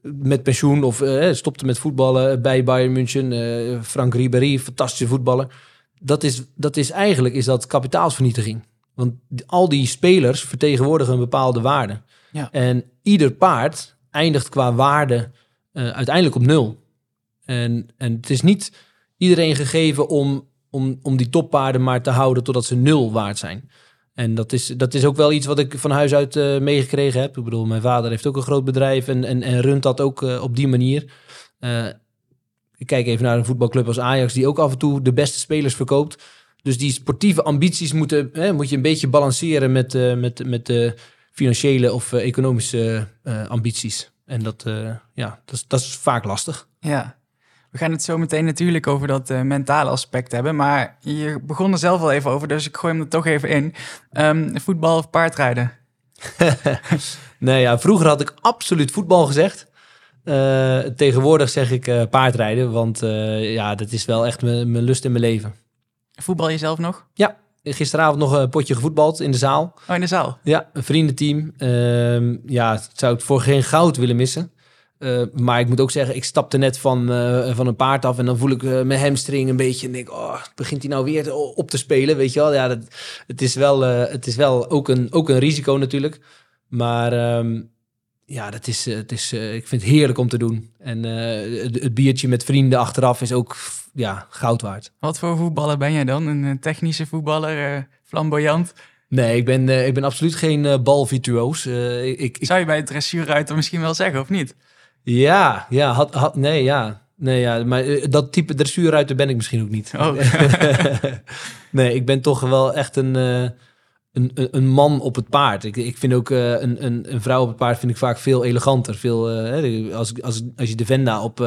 met pensioen of eh, stopte met voetballen bij Bayern München. Frank Ribéry, fantastische voetballer. Dat is, dat is eigenlijk is dat kapitaalsvernietiging. Want al die spelers vertegenwoordigen een bepaalde waarde. Ja. En ieder paard eindigt qua waarde uiteindelijk op nul. En, en het is niet iedereen gegeven om, om, om die toppaarden maar te houden totdat ze nul waard zijn. En dat is, dat is ook wel iets wat ik van huis uit eh, meegekregen heb. Ik bedoel, mijn vader heeft ook een groot bedrijf en, en, en runt dat ook eh, op die manier. Eh, ik kijk even naar een voetbalclub als Ajax, die ook af en toe de beste spelers verkoopt. Dus die sportieve ambities moeten, hè, moet je een beetje balanceren met, met, met de financiële of economische ambities. En dat, ja, dat, is, dat is vaak lastig. Ja, we gaan het zo meteen natuurlijk over dat eh, mentale aspect hebben. Maar je begon er zelf al even over, dus ik gooi hem er toch even in. Ehm, voetbal of paardrijden? Nee, ja, vroeger had ik absoluut voetbal gezegd. Eh, tegenwoordig zeg ik eh, paardrijden, want ja, dat is wel echt mijn lust in mijn leven. Voetbal jezelf nog? Gisteravond nog een potje gevoetbald in de zaal. Oh, in de zaal. Ja, een vriendenteam. Ehm, ja, zou het voor geen goud willen missen. Eh, maar ik moet ook zeggen, ik stapte net van, eh, van een paard af en dan voel ik eh, mijn hamstring een beetje en denk, oh, begint hij nou weer op te spelen, weet je wel? Ja, dat, het is wel, het is wel ook, een, ook een risico natuurlijk. Maar ehm, ja, dat is, het is, ik vind het heerlijk om te doen. En het, het biertje met vrienden achteraf is ook ja, goud waard. Wat voor voetballer ben jij dan? Een technische voetballer, flamboyant? Nee, ik ben, ik ben absoluut geen balvirtuoos. Ik, ik, Zou je bij het dressuurruiter misschien wel zeggen, of niet? Ja, ja, had, had, nee, ja. Nee, ja, maar eh, dat type dressuurruiter ben ik misschien ook niet. Oh. nee, ik ben toch wel echt een, eh, een, een- een man op het paard. Ik, ik vind ook eh, een, een, een vrouw op het paard vind ik vaak veel eleganter. Veel, hè, als, als, als je de Venda op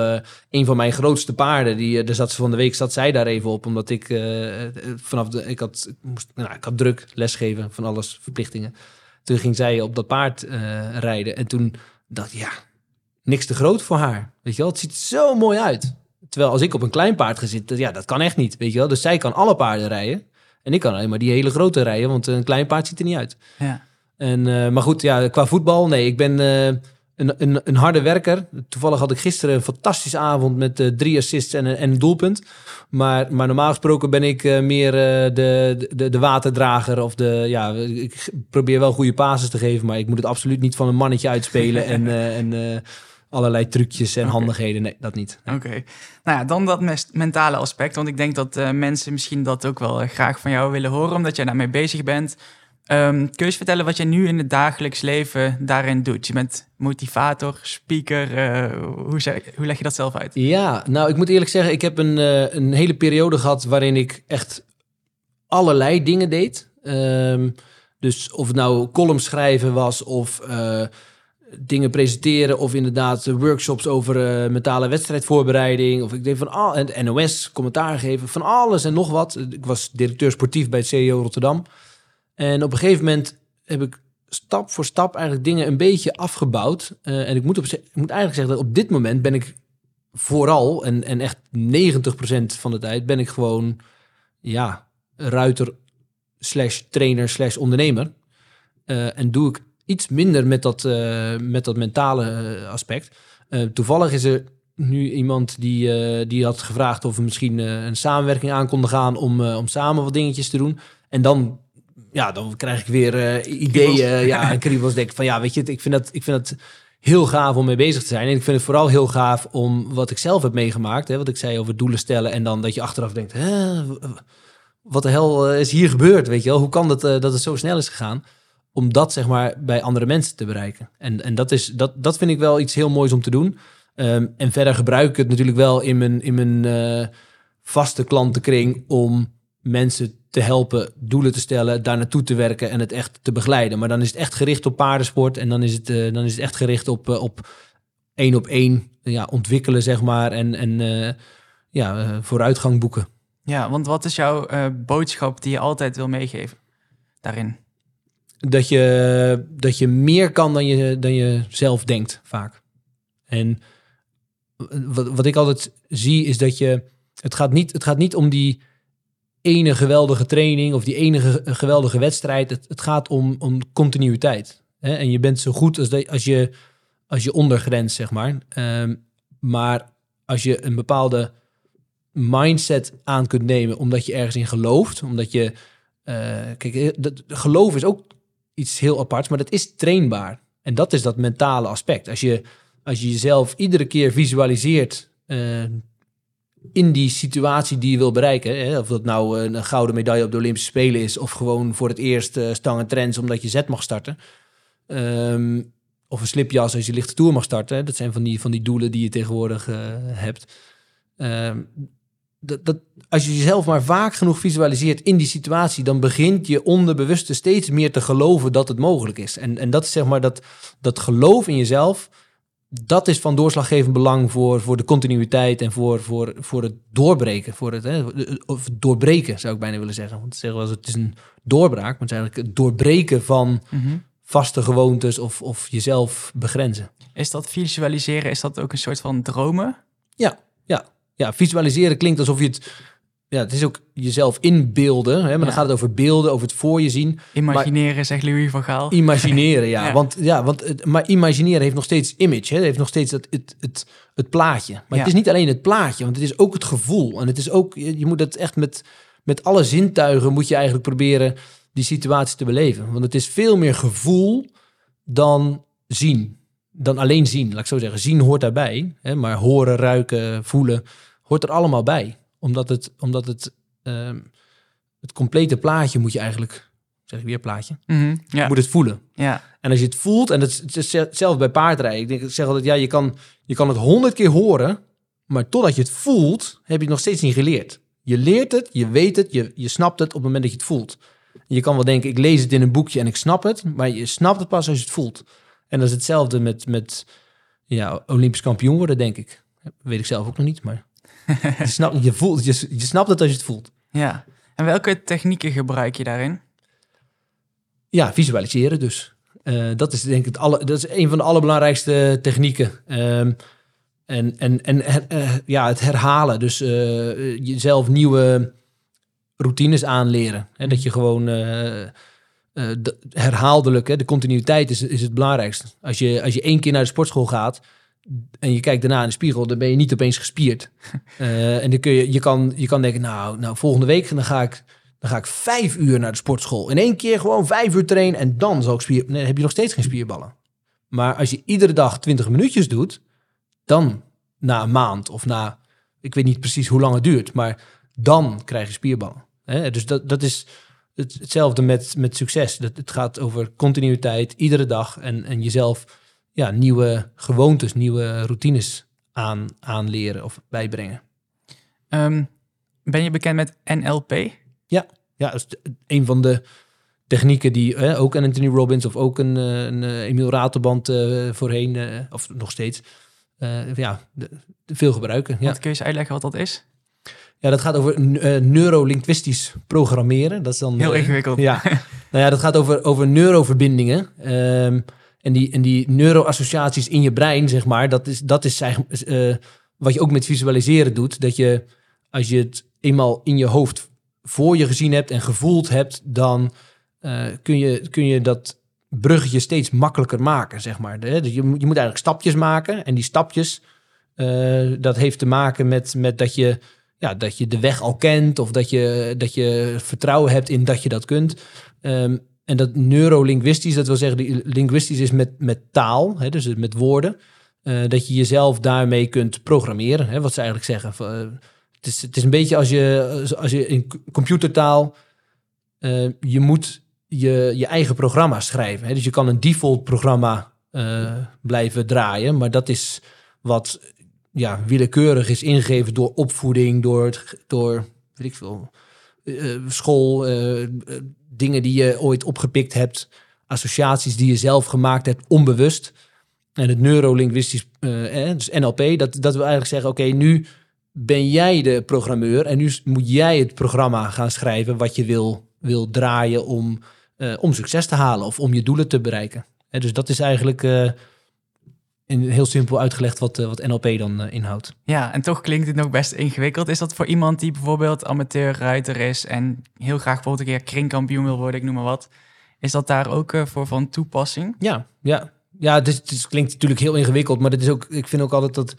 een van mijn grootste paarden, die, daar zat ze van de week, zat zij daar even op, omdat ik vanaf de, ik had, ik moest, nou, ik had druk lesgeven van alles, verplichtingen. Toen ging zij op dat paard rijden en toen dacht ik, ja, niks te groot voor haar. Weet je wel, het ziet zo mooi uit. Terwijl als ik op een klein paard ga zitten, ja, dat kan echt niet, weet je wel. Dus zij kan alle paarden rijden. En ik kan alleen maar die hele grote rijden, want een klein paard ziet er niet uit. Ja. En, eh, maar goed, ja, qua voetbal, nee, ik ben eh, een, een, een harde werker. Toevallig had ik gisteren een fantastische avond met eh, drie assists en, een- en een doelpunt. Maar, maar normaal gesproken ben ik meer de, de, de waterdrager. Of de, ja, ik probeer wel goede pases te geven, maar ik moet het absoluut niet van een mannetje uitspelen. en en allerlei trucjes en handigheden. Nee, dat niet. Oké. Nou ja, dan dat mentale aspect. Want ik denk dat eh, mensen misschien dat ook wel eh, graag van jou willen horen, omdat jij daarmee bezig bent. Ehm, kun je eens vertellen wat je nu in het dagelijks leven daarin doet? Je bent motivator, speaker. eh, hoe, zeg- hoe leg je dat zelf uit? Ja, nou, ik moet eerlijk zeggen, ik heb een, een hele periode gehad waarin ik echt allerlei dingen deed. Ehm, dus of het nou columns schrijven was of dingen presenteren of inderdaad workshops over eh, mentale wedstrijdvoorbereiding. Of ik deed van al en NOS commentaar geven van alles en nog wat. Ik was directeur sportief bij het CEO Rotterdam. En op een gegeven moment heb ik stap voor stap eigenlijk dingen een beetje afgebouwd. Eh, en ik moet, op, ik moet eigenlijk zeggen dat op dit moment ben ik vooral, en, en echt 90% van de tijd, ben ik gewoon, ja, ruiter slash trainer slash ondernemer. Eh, en doe ik iets minder met dat, eh, met dat mentale eh, aspect. Eh, toevallig is er nu iemand die, die had gevraagd of we misschien een samenwerking aan konden gaan om, om samen wat dingetjes te doen. En dan, ja, dan krijg ik weer ideeën, ja, en kriebels. Denk ik van, ja, weet je, ik vind dat, ik vind dat heel gaaf om mee bezig te zijn. En ik vind het vooral heel gaaf om wat ik zelf heb meegemaakt. Hè, wat ik zei over doelen stellen. En dan dat je achteraf denkt, hè, wat de hel is hier gebeurd? Weet je wel? Hoe kan dat, dat het zo snel is gegaan? Om dat zeg maar bij andere mensen te bereiken. En, en dat, is, dat, dat vind ik wel iets heel moois om te doen. Ehm, en verder gebruik ik het natuurlijk wel in mijn, in mijn eh, vaste klantenkring om mensen te helpen doelen te stellen, daar naartoe te werken en het echt te begeleiden. Maar dan is het echt gericht op paardensport en dan is het, eh, dan is het echt gericht op, eh, op één op één ja, ontwikkelen, zeg maar, en, en ja, vooruitgang boeken. Ja, want wat is jouw boodschap die je altijd wil meegeven daarin? Dat je, dat je meer kan dan je, dan je zelf denkt, vaak. En wat, wat ik altijd zie, is dat je. Het gaat, niet, het gaat niet om die ene geweldige training of die enige geweldige wedstrijd. Het, het gaat om, om continuïteit. Hè? En je bent zo goed als, dat, als, je, als je ondergrens, zeg maar. Ehm, maar als je een bepaalde mindset aan kunt nemen, omdat je ergens in gelooft, omdat je. eh, kijk, dat, geloof is ook iets heel aparts, maar dat is trainbaar. En dat is dat mentale aspect. Als je, als je jezelf iedere keer visualiseert eh, in die situatie die je wil bereiken, hè, of dat nou een gouden medaille op de Olympische Spelen is, of gewoon voor het eerst eh stang en trends omdat je zet mag starten, Ehm, of een slipjas als je lichte tour mag starten. Dat zijn van die, van die doelen die je tegenwoordig eh, hebt. Ehm, dat, dat, als je jezelf maar vaak genoeg visualiseert in die situatie, dan begint je onderbewuste steeds meer te geloven dat het mogelijk is. En, en dat is zeg maar dat, dat geloof in jezelf, dat is van doorslaggevend belang voor, voor de continuïteit en voor, voor, voor het doorbreken. Voor het, hè, of doorbreken zou ik bijna willen zeggen. Want ze zeggen wel het is een doorbraak, maar het is eigenlijk het doorbreken van vaste gewoontes of, of jezelf begrenzen. Is dat visualiseren, is dat ook een soort van dromen? Ja, visualiseren klinkt alsof je het... Ja, het is ook jezelf inbeelden, hè, maar Ja. dan gaat het over beelden, over het voor je zien. Imagineren, zegt Louis van Gaal. Imagineren, ja. Ja. Want, ja want, het- maar imagineren heeft nog steeds image. Hè? Het heeft nog steeds het, het, het, het plaatje. Maar Ja. het is niet alleen het plaatje, want het is ook het gevoel. En het is ook, je, moet het echt met, met alle zintuigen moet je eigenlijk proberen die situatie te beleven. Want het is veel meer gevoel dan zien. Dan alleen zien, laat ik zo zeggen. Zien hoort daarbij. Hè? Maar horen, ruiken, voelen hoort er allemaal bij. Omdat het, omdat het, ehm, het complete plaatje moet je eigenlijk zeg ik weer plaatje. Mhm, Je Ja. moet het voelen. ja. En als je het voelt, en is het is hetzelfde bij paardrijden. Ik, denk, ik zeg altijd, ja, je kan, je kan het honderd keer horen, maar totdat je het voelt, heb je het nog steeds niet geleerd. Je leert het, je weet het, je, je snapt het op het moment dat je het voelt. Je kan wel denken, ik lees het in een boekje en ik snap het, maar je snapt het pas als je het voelt. En dat is hetzelfde met, met ja, Olympisch kampioen worden, denk ik. Weet ik zelf ook nog niet, maar je, snapt, je, voelt, je, je snapt het als je het voelt. ja. En welke technieken gebruik je daarin? Ja, visualiseren dus. Eh, dat is denk ik het alle, dat is een van de allerbelangrijkste technieken. Ehm, en en, en her- eh, ja, het herhalen. Dus eh, jezelf nieuwe routines aanleren. Hè, dat je gewoon de- herhaaldelijk, hè, de continuïteit is, is het belangrijkste. Als je, als je één keer naar de sportschool gaat en je kijkt daarna in de spiegel, dan ben je niet opeens gespierd. Eh, en dan kun je, je, kan, je kan denken, nou, nou, volgende week dan ga ik dan ga ik vijf uur naar de sportschool. In één keer gewoon vijf uur trainen en dan zal ik spier... Nee, dan heb je nog steeds geen spierballen. Maar als je iedere dag 20 minuutjes doet, dan na een maand of na... Ik weet niet precies hoe lang het duurt, maar dan krijg je spierballen. Hè? Dus dat, dat is het, hetzelfde met, met succes. Dat, het gaat over continuïteit, iedere dag. En, en jezelf ja, nieuwe gewoontes, nieuwe routines aan, aanleren of bijbrengen. Ehm, ben je bekend met NLP? Ja, dat is een van de technieken die ook een Anthony Robbins of ook een, eh, een eh, Emil Ratelband eh, voorheen, of nog steeds, ja, de- de veel gebruiken. Ja. Want kun je eens uitleggen wat dat is? Ja, dat gaat over uh, neurolinguistisch programmeren. Dat is dan, Heel eh, ingewikkeld. Ja, nou ja, dat gaat over, over neuroverbindingen. Ehm, en, die, en die neuroassociaties in je brein, zeg maar, dat is, dat is eigenlijk, eh, wat je ook met visualiseren doet. Dat je, als je het eenmaal in je hoofd voor je gezien hebt en gevoeld hebt, dan kun, je, kun je dat bruggetje steeds makkelijker maken, zeg maar. De- dus je, moet- je moet eigenlijk stapjes maken. En die stapjes, dat heeft te maken met, met dat, je, ja, dat je de weg al kent... of dat je, dat je vertrouwen hebt in dat je dat kunt. Ehm, en dat neurolinguistisch, dat wil zeggen... Die linguistisch is met, met taal, hè, dus met woorden... eh, dat je jezelf daarmee kunt programmeren. Hè, wat ze eigenlijk zeggen. Eh, het, is, het is een beetje als je, als je in computertaal... eh, je moet je, je eigen programma schrijven. Hè? Dus je kan een default programma blijven draaien, maar dat is wat ja, willekeurig is ingegeven door opvoeding, door, door weet ik veel, eh, school, eh, eh, dingen die je ooit opgepikt hebt, associaties die je zelf gemaakt hebt, onbewust. En het neurolinguistisch, eh, eh, dus NLP, dat, dat wil eigenlijk zeggen, oké, nu ben jij de programmeur en nu moet jij het programma gaan schrijven wat je wil, wil draaien om, eh, om succes te halen of om je doelen te bereiken. Hè, dus dat is eigenlijk eh, in heel simpel uitgelegd wat, eh, wat NLP dan eh, inhoudt. Ja, en toch klinkt het nog best ingewikkeld. Is dat voor iemand die bijvoorbeeld amateurruiter is en heel graag bijvoorbeeld een keer kringkampioen wil worden, ik noem maar wat. Is dat daar ook eh, voor van toepassing? Ja, ja. Ja, is- klinkt natuurlijk heel ingewikkeld, maar het is ook, ik vind ook altijd dat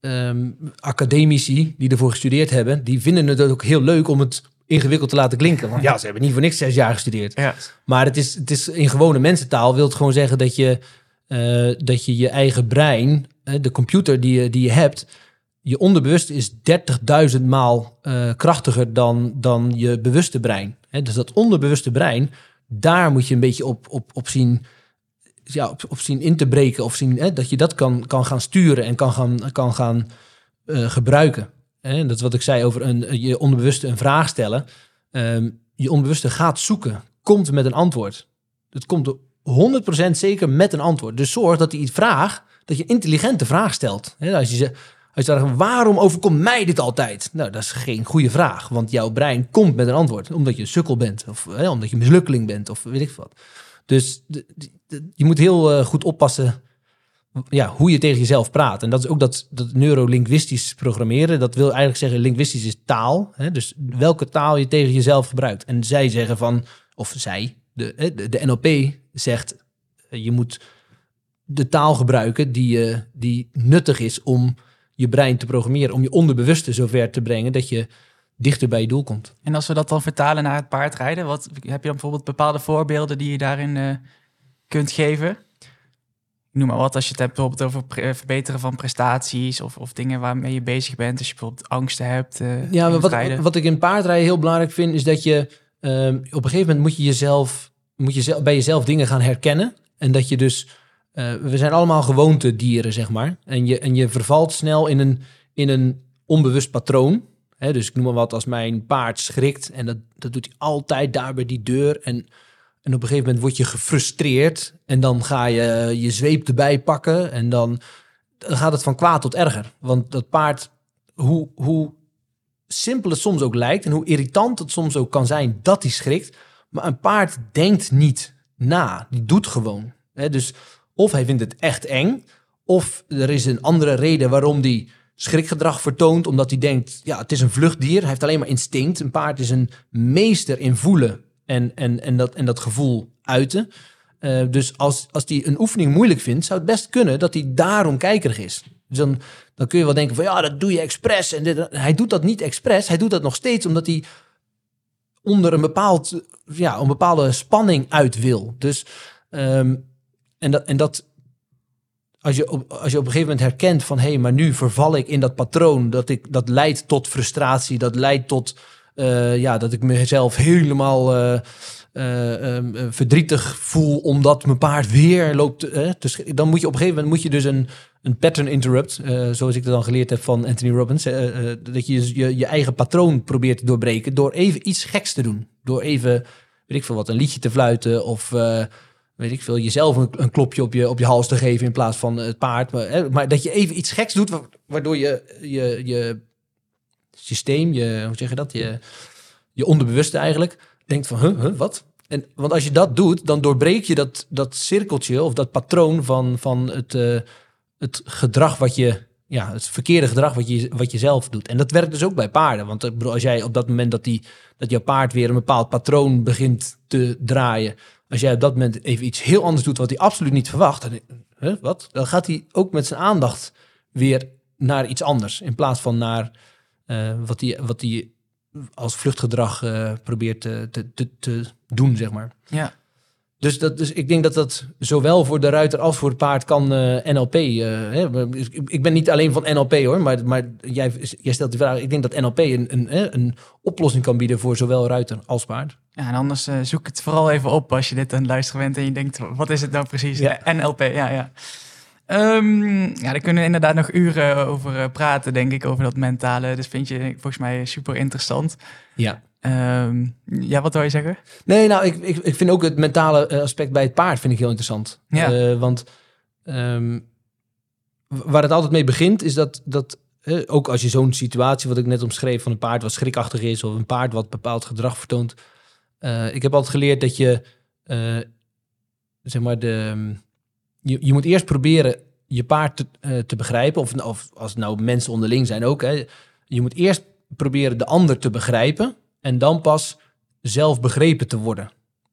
ehm, academici die ervoor gestudeerd hebben, die vinden het ook heel leuk om het ingewikkeld te laten klinken. Want ja, ze hebben niet voor niks zes jaar gestudeerd. Ja. Maar het is, het is in gewone mensentaal wil het gewoon zeggen dat je eh, dat je, je eigen brein, eh, de computer die je, die je hebt, je onderbewust is 30.000 maal eh, krachtiger dan, dan je bewuste brein. Dus dat onderbewuste brein, daar moet je een beetje op, op, op zien ja, op, op zien in te breken of zien dat je dat kan, kan gaan sturen en kan gaan, kan gaan gebruiken. Dat is wat ik zei over een, je onderbewuste een vraag stellen. Ehm, je onbewuste gaat zoeken, komt met een antwoord. Het komt 100% zeker met een antwoord. Dus zorg dat hij iets vraagt, dat je een intelligente vraag stelt. Als je zegt, als je zegt, waarom overkomt mij dit altijd? Nou, dat is geen goede vraag, want jouw brein komt met een antwoord. Omdat je sukkel bent, of omdat je mislukkeling bent, of weet ik wat. Dus je moet heel eh, goed oppassen ja, hoe je tegen jezelf praat. En dat is ook dat, dat neurolinguistisch programmeren. Dat wil eigenlijk zeggen, linguistisch is taal. Hè? Dus welke taal je tegen jezelf gebruikt. En zij zeggen van, of zij, de, hè, de, de NLP zegt, eh, je moet de taal gebruiken die, eh, die nuttig is om je brein te programmeren. Om je onderbewuste zover te brengen dat je dichter bij je doel komt. En als we dat dan vertalen naar het paardrijden, wat, heb je dan bijvoorbeeld bepaalde voorbeelden die je daarin eh, kunt geven? Noem maar wat, als je het hebt bijvoorbeeld over eh, verbeteren van prestaties of, of dingen waarmee je bezig bent. Als je bijvoorbeeld angsten hebt. eh, Ja, maar wat, wat ik in paardrijden heel belangrijk vind, is dat je, ehm, op een gegeven moment moet je jezelf, moet je bij jezelf dingen gaan herkennen. En dat je dus, eh, we zijn allemaal gewoontedieren, zeg maar. En je, en je vervalt snel in een, in een onbewust patroon. Hè, dus ik noem maar wat, als mijn paard schrikt en dat, dat doet hij altijd daar bij die deur. En, en op een gegeven moment word je gefrustreerd en dan ga je je zweep erbij pakken en dan, dan gaat het van kwaad tot erger. Want dat paard, hoe, hoe simpel het soms ook lijkt en hoe irritant het soms ook kan zijn dat hij schrikt, maar een paard denkt niet na, die doet gewoon. Dus of hij vindt het echt eng, of er is een andere reden waarom die schrikgedrag vertoont, omdat hij denkt, ja, het is een vluchtdier, hij heeft alleen maar instinct. Een paard is een meester in voelen en, en, en, dat, en dat gevoel uiten. Uh, dus als, als hij een oefening moeilijk vindt, zou het best kunnen dat hij daarom kijkerig is. Dus dan, dan kun je wel denken van, ja, dat doe je expres. En dit, hij doet dat niet expres, hij doet dat nog steeds omdat hij onder een, bepaald, ja, een bepaalde spanning uit wil. Dus, um, en, dat, en dat, als je, op, als je op een gegeven moment herkent van hé, hey, maar nu verval ik in dat patroon, dat, ik, dat leidt tot frustratie, dat leidt tot uh, ja, dat ik mezelf helemaal uh, uh, verdrietig voel omdat mijn paard weer loopt. dus dan moet je op een gegeven moment moet je dus een, een pattern interrupt, zoals ik het dan geleerd heb van Anthony Robbins, dat je, je je eigen patroon probeert te doorbreken door even iets geks te doen. Door even, weet ik veel wat, een liedje te fluiten of weet ik veel, jezelf een, een, klopje op je, op je hals te geven in plaats van het paard. Maar, hè, maar dat je even iets geks doet, waardoor je, je, je systeem, je, hoe zeg je dat, je, je onderbewuste eigenlijk, denkt van, wat? En, want als je dat doet, dan doorbreek je dat, dat cirkeltje of dat patroon van, van het, het gedrag wat je, ja, het verkeerde gedrag wat je, wat je zelf doet. En dat werkt dus ook bij paarden. Want ik bedoel, als jij op dat moment dat, die, dat jouw paard weer een bepaald patroon begint te draaien, als jij op dat moment even iets heel anders doet wat hij absoluut niet verwacht, dan, huh, wat? dan gaat hij ook met zijn aandacht weer naar iets anders. In plaats van naar uh, wat hij wat die als vluchtgedrag uh, probeert te, te, te, doen, zeg maar. Ja. Dus, dat, dus ik denk dat dat zowel voor de ruiter als voor het paard kan uh, NLP. Hè, ik ben niet alleen van NLP hoor, maar, maar jij, jij stelt die vraag. Ik denk dat NLP een, een, een oplossing kan bieden voor zowel ruiter als paard. Ja, en anders uh, zoek het vooral even op als je dit aan het luisteren bent en je denkt, wat is het nou precies? Ja. NLP, ja, ja. Um, ja, daar kunnen we inderdaad nog uren over uh, praten, denk ik, over dat mentale. Dus vind je volgens mij super interessant. Ja. Um, ja, wat wil je zeggen? Nee, nou, ik, ik, ik vind ook het mentale eh, aspect bij het paard vind ik heel interessant. Ja. Uh, want um, waar het altijd mee begint, is dat, dat uh, ook als je zo'n situatie, wat ik net omschreef, van een paard wat schrikachtig is, of een paard wat bepaald gedrag vertoont. ik heb altijd geleerd dat je, zeg maar, de je, je moet eerst proberen je paard te, te begrijpen. Of, of als het nou mensen onderling zijn ook. Hè. Je moet eerst proberen de ander te begrijpen. En dan pas zelf begrepen te worden.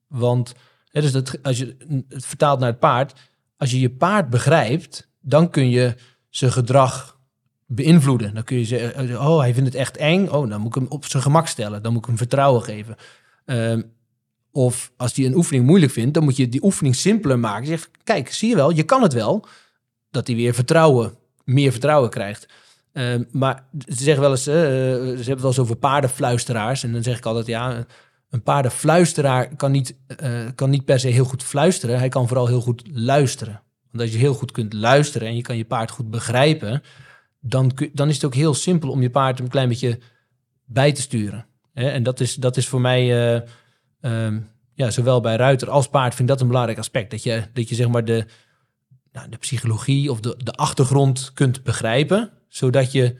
Want hè, dus dat, als je het vertaalt naar het paard. Als je je paard begrijpt, dan kun je zijn gedrag beïnvloeden. Dan kun je zeggen, oh, hij vindt het echt eng. Oh, dan moet ik hem op zijn gemak stellen. Dan moet ik hem vertrouwen geven. Um, of als hij een oefening moeilijk vindt, dan moet je die oefening simpeler maken. Zeg, kijk, zie je wel, je kan het wel. Dat hij weer vertrouwen, meer vertrouwen krijgt. Uh, maar ze zeggen wel eens, uh, ze hebben het wel eens over paardenfluisteraars. En dan zeg ik altijd, ja, een paardenfluisteraar kan niet, uh, kan niet per se heel goed fluisteren. Hij kan vooral heel goed luisteren. Want als je heel goed kunt luisteren en je kan je paard goed begrijpen, dan, dan is het ook heel simpel om je paard een klein beetje bij te sturen. En dat is, dat is voor mij uh, Um, ja, zowel bij ruiter als paard vind ik dat een belangrijk aspect. Dat je, dat je zeg maar de, nou, de psychologie of de, de achtergrond kunt begrijpen, zodat je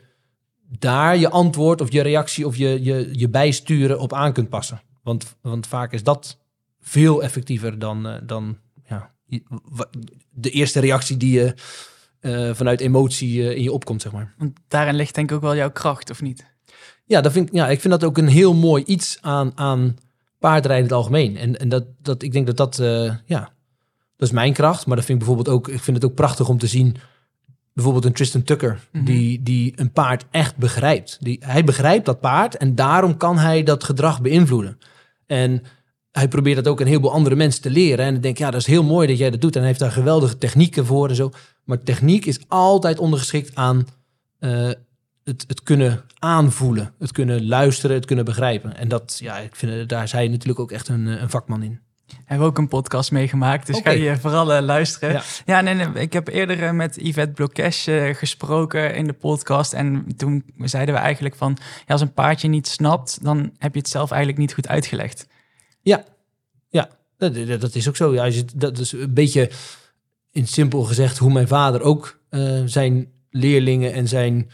daar je antwoord of je reactie of je, je, je bijsturen op aan kunt passen. Want, want vaak is dat veel effectiever dan, uh, dan ja, de eerste reactie die je uh, vanuit emotie uh, in je opkomt, zeg maar. Want daarin ligt denk ik ook wel jouw kracht, of niet? Ja, dat vind, ja ik vind dat ook een heel mooi iets aan, aan paardrijden in het algemeen. En, en dat, dat, ik denk dat dat, ja, dat is mijn kracht. Maar dat vind ik bijvoorbeeld ook, ik vind het ook prachtig om te zien, bijvoorbeeld een Tristan Tucker, mm -hmm. die, die een paard echt begrijpt. Die, hij begrijpt dat paard en daarom kan hij dat gedrag beïnvloeden. En hij probeert dat ook een heleboel andere mensen te leren. En dan denk ik, ja, dat is heel mooi dat jij dat doet. En hij heeft daar geweldige technieken voor en zo. Maar techniek is altijd ondergeschikt aan uh, het, het kunnen aanvoelen, het kunnen luisteren, het kunnen begrijpen. En dat, ja, ik vind, daar is hij natuurlijk ook echt een, een vakman in. Hebben ook een podcast meegemaakt, dus ga je vooral eh, luisteren. Ja, Ja. nee, nee, ik heb eerder eh, met Yvette Blokesh eh, gesproken in de podcast. En toen zeiden we eigenlijk van, ja, als een paardje niet snapt, dan heb je het zelf eigenlijk niet goed uitgelegd. Dat, dat- dat is ook zo. Ja, dat is een beetje in simpel gezegd hoe mijn vader ook eh, zijn leerlingen en zijn,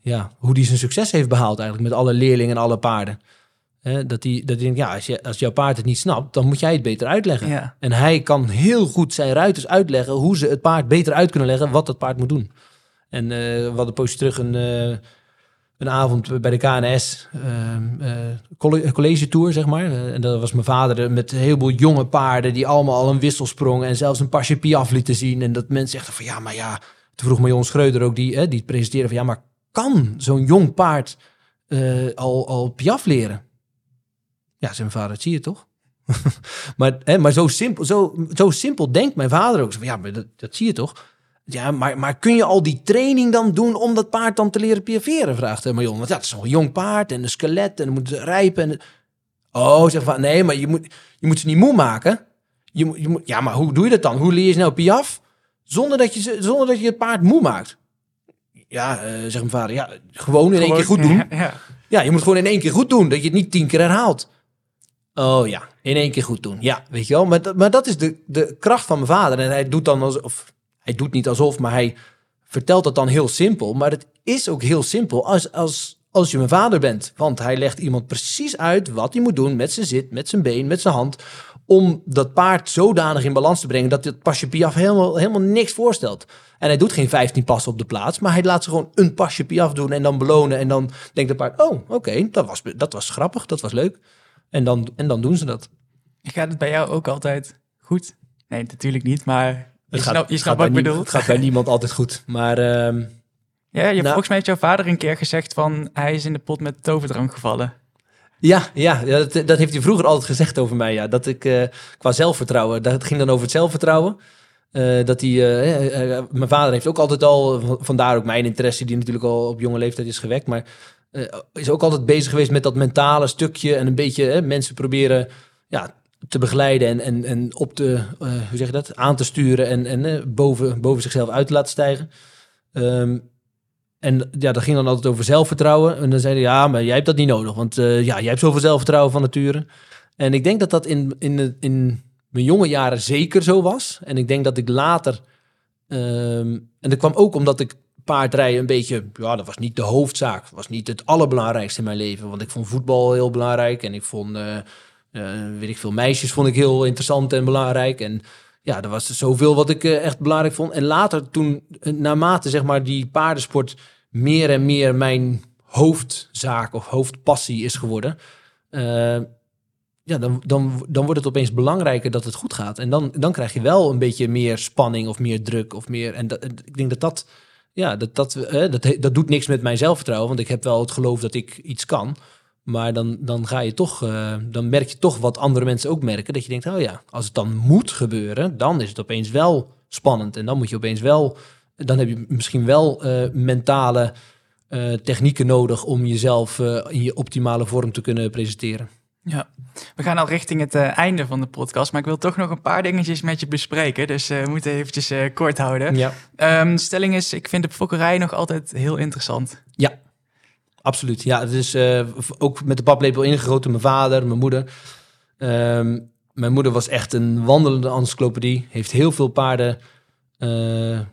ja, hoe die zijn succes heeft behaald eigenlijk met alle leerlingen en alle paarden. Hè, dat hij dat denkt, ja, als, je, als jouw paard het niet snapt, dan moet jij het beter uitleggen. Ja. En hij kan heel goed zijn ruiters uitleggen hoe ze het paard beter uit kunnen leggen wat het paard moet doen. En eh we hadden een poosje terug een, eh, een avond bij de KNS, ehm, eh, colle- college tour, zeg maar. En dat was mijn vader met een heleboel jonge paarden die allemaal al een wissel sprongen en zelfs een pasje piaf lieten zien. En dat mensen zeggen van ja, maar ja. Toen vroeg Marion Schreuder ook, die, hè, die het presenteerde van ja, maar kan zo'n jong paard al, al piaf leren? Ja, zei mijn vader, dat zie je toch? maar, hè, maar zo, simpel, zo, zo simpel denkt mijn vader ook. Van, Ja, maar dat, dat zie je toch? Ja, maar, maar kun je al die training dan doen om dat paard dan te leren piaveren? Vraagt eh, Marion. Want ja, het is nog een jong paard en een skelet en dan moet rijpen. En... Oh, zeg van nee, maar je moet, je moet ze niet moe maken. Je, je moet, ja, maar hoe doe je dat dan? Hoe leer je ze nou piaf? Zonder dat je, zonder dat je het paard moe maakt. Ja, eh zegt mijn vader. Ja, gewoon in één keer goed doen. Ja, ja. Ja, je moet gewoon in één keer goed doen. Dat je het niet tien keer herhaalt. Oh ja, in één keer goed doen. Ja, weet je wel. Maar, dat- maar dat is de, de kracht van mijn vader. En hij doet dan alsof... Hij doet niet alsof, maar hij vertelt het dan heel simpel. Maar het is ook heel simpel als, als, als je mijn vader bent. Want hij legt iemand precies uit wat hij moet doen met zijn zit, met zijn been, met zijn hand. Om dat paard zodanig in balans te brengen dat het pasje piaf helemaal, helemaal niks voorstelt. En hij doet geen 15 passen op de plaats, maar hij laat ze gewoon een pasje piaf doen en dan belonen. En dan denkt het paard, oh oké, dat, was, dat was grappig, dat was leuk. En dan, en dan doen ze dat. Gaat het bij jou ook altijd goed? Nee, natuurlijk niet, maar je Het snapt, je snapt wat ik bedoel. Het gaat bij niemand altijd goed. Maar ehm, Ja, je hebt Nou- volgens mij heeft jouw vader een keer gezegd van hij is in de pot met toverdrank gevallen. Ja, ja, dat, dat heeft hij vroeger altijd gezegd over mij. Ja. Dat ik eh, qua zelfvertrouwen, dat ging dan over het zelfvertrouwen. Eh, dat hij, eh, mijn vader heeft ook altijd al, vandaar ook mijn interesse, die natuurlijk al op jonge leeftijd is gewekt. Maar eh, is ook altijd bezig geweest met dat mentale stukje en een beetje eh, mensen proberen ja, te begeleiden en, en, en op te, eh, hoe zeg je dat, aan te sturen en, en eh, boven, boven zichzelf uit te laten stijgen. Ehm, en ja, dat ging dan altijd over zelfvertrouwen. En dan zei hij, ja, maar jij hebt dat niet nodig. Want ja, jij hebt zoveel zelfvertrouwen van nature. En ik denk dat dat in, in, in mijn jonge jaren zeker zo was. En ik denk dat ik later... ehm, en dat kwam ook omdat ik paardrijden een beetje... Ja, dat was niet de hoofdzaak. Was niet het allerbelangrijkste in mijn leven. Want ik vond voetbal heel belangrijk. En ik vond, eh, eh, weet ik veel, meisjes vond ik heel interessant en belangrijk. En ja, er was zoveel wat ik eh, echt belangrijk vond. En later, toen, naarmate zeg maar die paardensport meer en meer mijn hoofdzaak of hoofdpassie is geworden, ja, dan, dan, dan wordt het opeens belangrijker dat het goed gaat. En dan, dan krijg je wel een beetje meer spanning of meer druk of meer. En dat, ik denk dat dat, ja, dat, dat, dat, dat doet niks met mijn zelfvertrouwen, want ik heb wel het geloof dat ik iets kan. Maar dan, dan ga je toch, eh, dan merk je toch wat andere mensen ook merken. Dat je denkt, oh ja, als het dan moet gebeuren, dan is het opeens wel spannend. En dan moet je opeens wel, dan heb je misschien wel eh, mentale eh, technieken nodig om jezelf in je optimale vorm te kunnen presenteren. Ja, we gaan al richting het eh, einde van de podcast, maar ik wil toch nog een paar dingetjes met je bespreken. Dus eh, we moeten eventjes eh, kort houden. Ja, Ehm, stelling is, ik vind de fokkerij nog altijd heel interessant. absoluut. Ja, het is ook met de paplepel ingegoten. Mijn vader, mijn moeder. Ehm, mijn moeder was echt een wandelende encyclopedie. Heeft heel veel paarden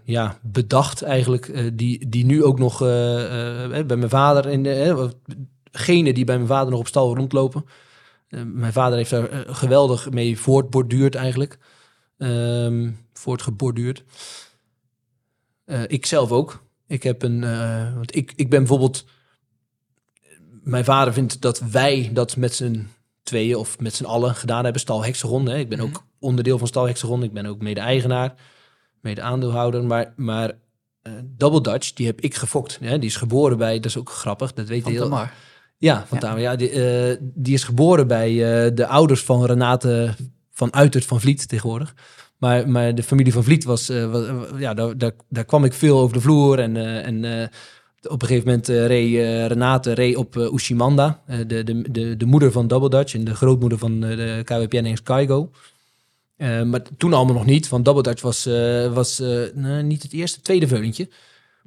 ja, bedacht eigenlijk. die, die nu ook nog bij mijn vader... In de, genen die bij mijn vader nog op stal rondlopen. Eh, mijn vader heeft daar eh, geweldig mee voortborduurd eigenlijk. Ehm voortgeborduurd. Eh, ik zelf ook. Ik heb een... eh, want ik, ik ben bijvoorbeeld... Mijn vader vindt dat wij dat met z'n tweeën of met z'n allen gedaan hebben. Stal Hexagon. Hè. Ik ben Mhm. ook onderdeel van Stal Hexagon. Ik ben ook mede-eigenaar, mede-aandeelhouder. Maar, maar Double Dutch, die heb ik gefokt. Hè. Die is geboren bij, dat is ook grappig, dat weet Van heel... Tamar. Ja, van Ja. Tamer. Ja, die, eh, die is geboren bij eh, de ouders van Renate van Uitert van Vliet tegenwoordig. Maar, maar de familie van Vliet was, eh, ja, daar, daar, daar kwam ik veel over de vloer. En, en Op een gegeven moment reed Renate reed op Ushimanda, de, de, de, de moeder van Double Dutch en de grootmoeder van de KWPN en Skygo. maar toen allemaal nog niet, want Double Dutch was, was nou, niet het eerste, tweede veulentje.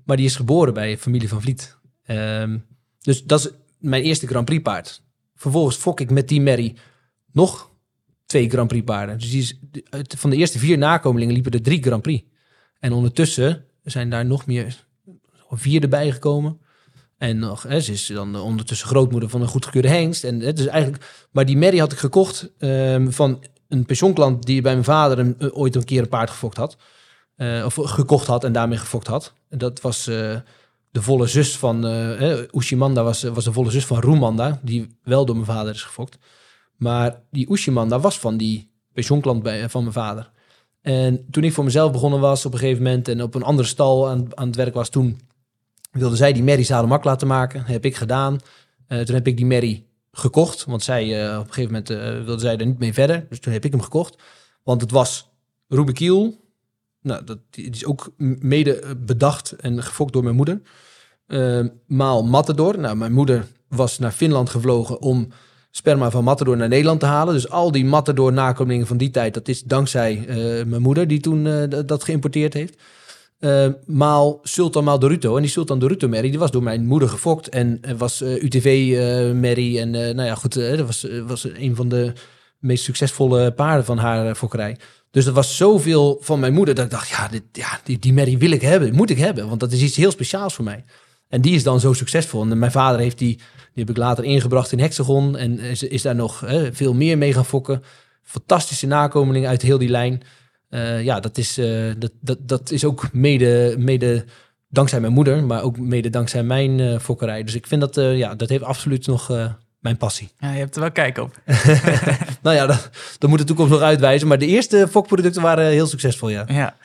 Maar die is geboren bij familie van Vliet. Um, dus dat is mijn eerste Grand Prix paard. Vervolgens fok ik met die Mary nog twee Grand Prix paarden. Dus die is, van de eerste vier nakomelingen liepen er drie Grand Prix. En ondertussen zijn daar nog meer vier erbij gekomen. En nog, hè, ze is dan ondertussen grootmoeder van een goedgekeurde hengst. En het is eigenlijk, maar die Mary had ik gekocht um, van een pensioenklant die bij mijn vader uh, ooit een keer een paard gefokt had. Uh, of gekocht had en daarmee gefokt had. En dat was uh, de volle zus van uh, Ushimanda, was, was de volle zus van Roemanda, die wel door mijn vader is gefokt. Maar die Ushimanda was van die pensioenklant bij, van mijn vader. En toen ik voor mezelf begonnen was op een gegeven moment en op een andere stal aan, aan het werk was, toen wilde zij die merrie zadelmak laten maken. heb ik gedaan. Uh, toen heb ik die merrie gekocht, want zij op een gegeven moment uh, wilde zij er niet mee verder. Dus toen heb ik hem gekocht. Want het was Rubikiel. Nou, dat is ook mede bedacht en gefokt door mijn moeder. Maal Matador. Nou, mijn moeder was naar Finland gevlogen om sperma van Matador naar Nederland te halen. Dus al die Matador nakomelingen van die tijd, dat is dankzij mijn moeder die toen dat geïmporteerd heeft. Uh, maal Sultan Maal Doruto. En die Sultan Doruto Merrie, die was door mijn moeder gefokt. En was uh, UTV uh, Merrie. En nou ja, goed, dat was, was een van de meest succesvolle paarden van haar fokkerij. Dus dat was zoveel van mijn moeder dat ik dacht, ja, dit, ja die, die Merrie wil ik hebben, moet ik hebben. Want dat is iets heel speciaals voor mij. En die is dan zo succesvol. En mijn vader heeft die, die heb ik later ingebracht in Hexagon. En is, is daar nog veel meer mee gaan fokken. Fantastische nakomeling uit heel die lijn. Uh, ja, dat is, uh, dat, dat, dat is ook mede, mede dankzij mijn moeder, maar ook mede dankzij mijn uh, fokkerij. Dus ik vind dat, ja, dat heeft absoluut nog mijn passie. Ja, je hebt er wel kijk op. nou ja, dat, dat moet de toekomst nog uitwijzen. Maar de eerste fokproducten waren heel succesvol, ja. Ja.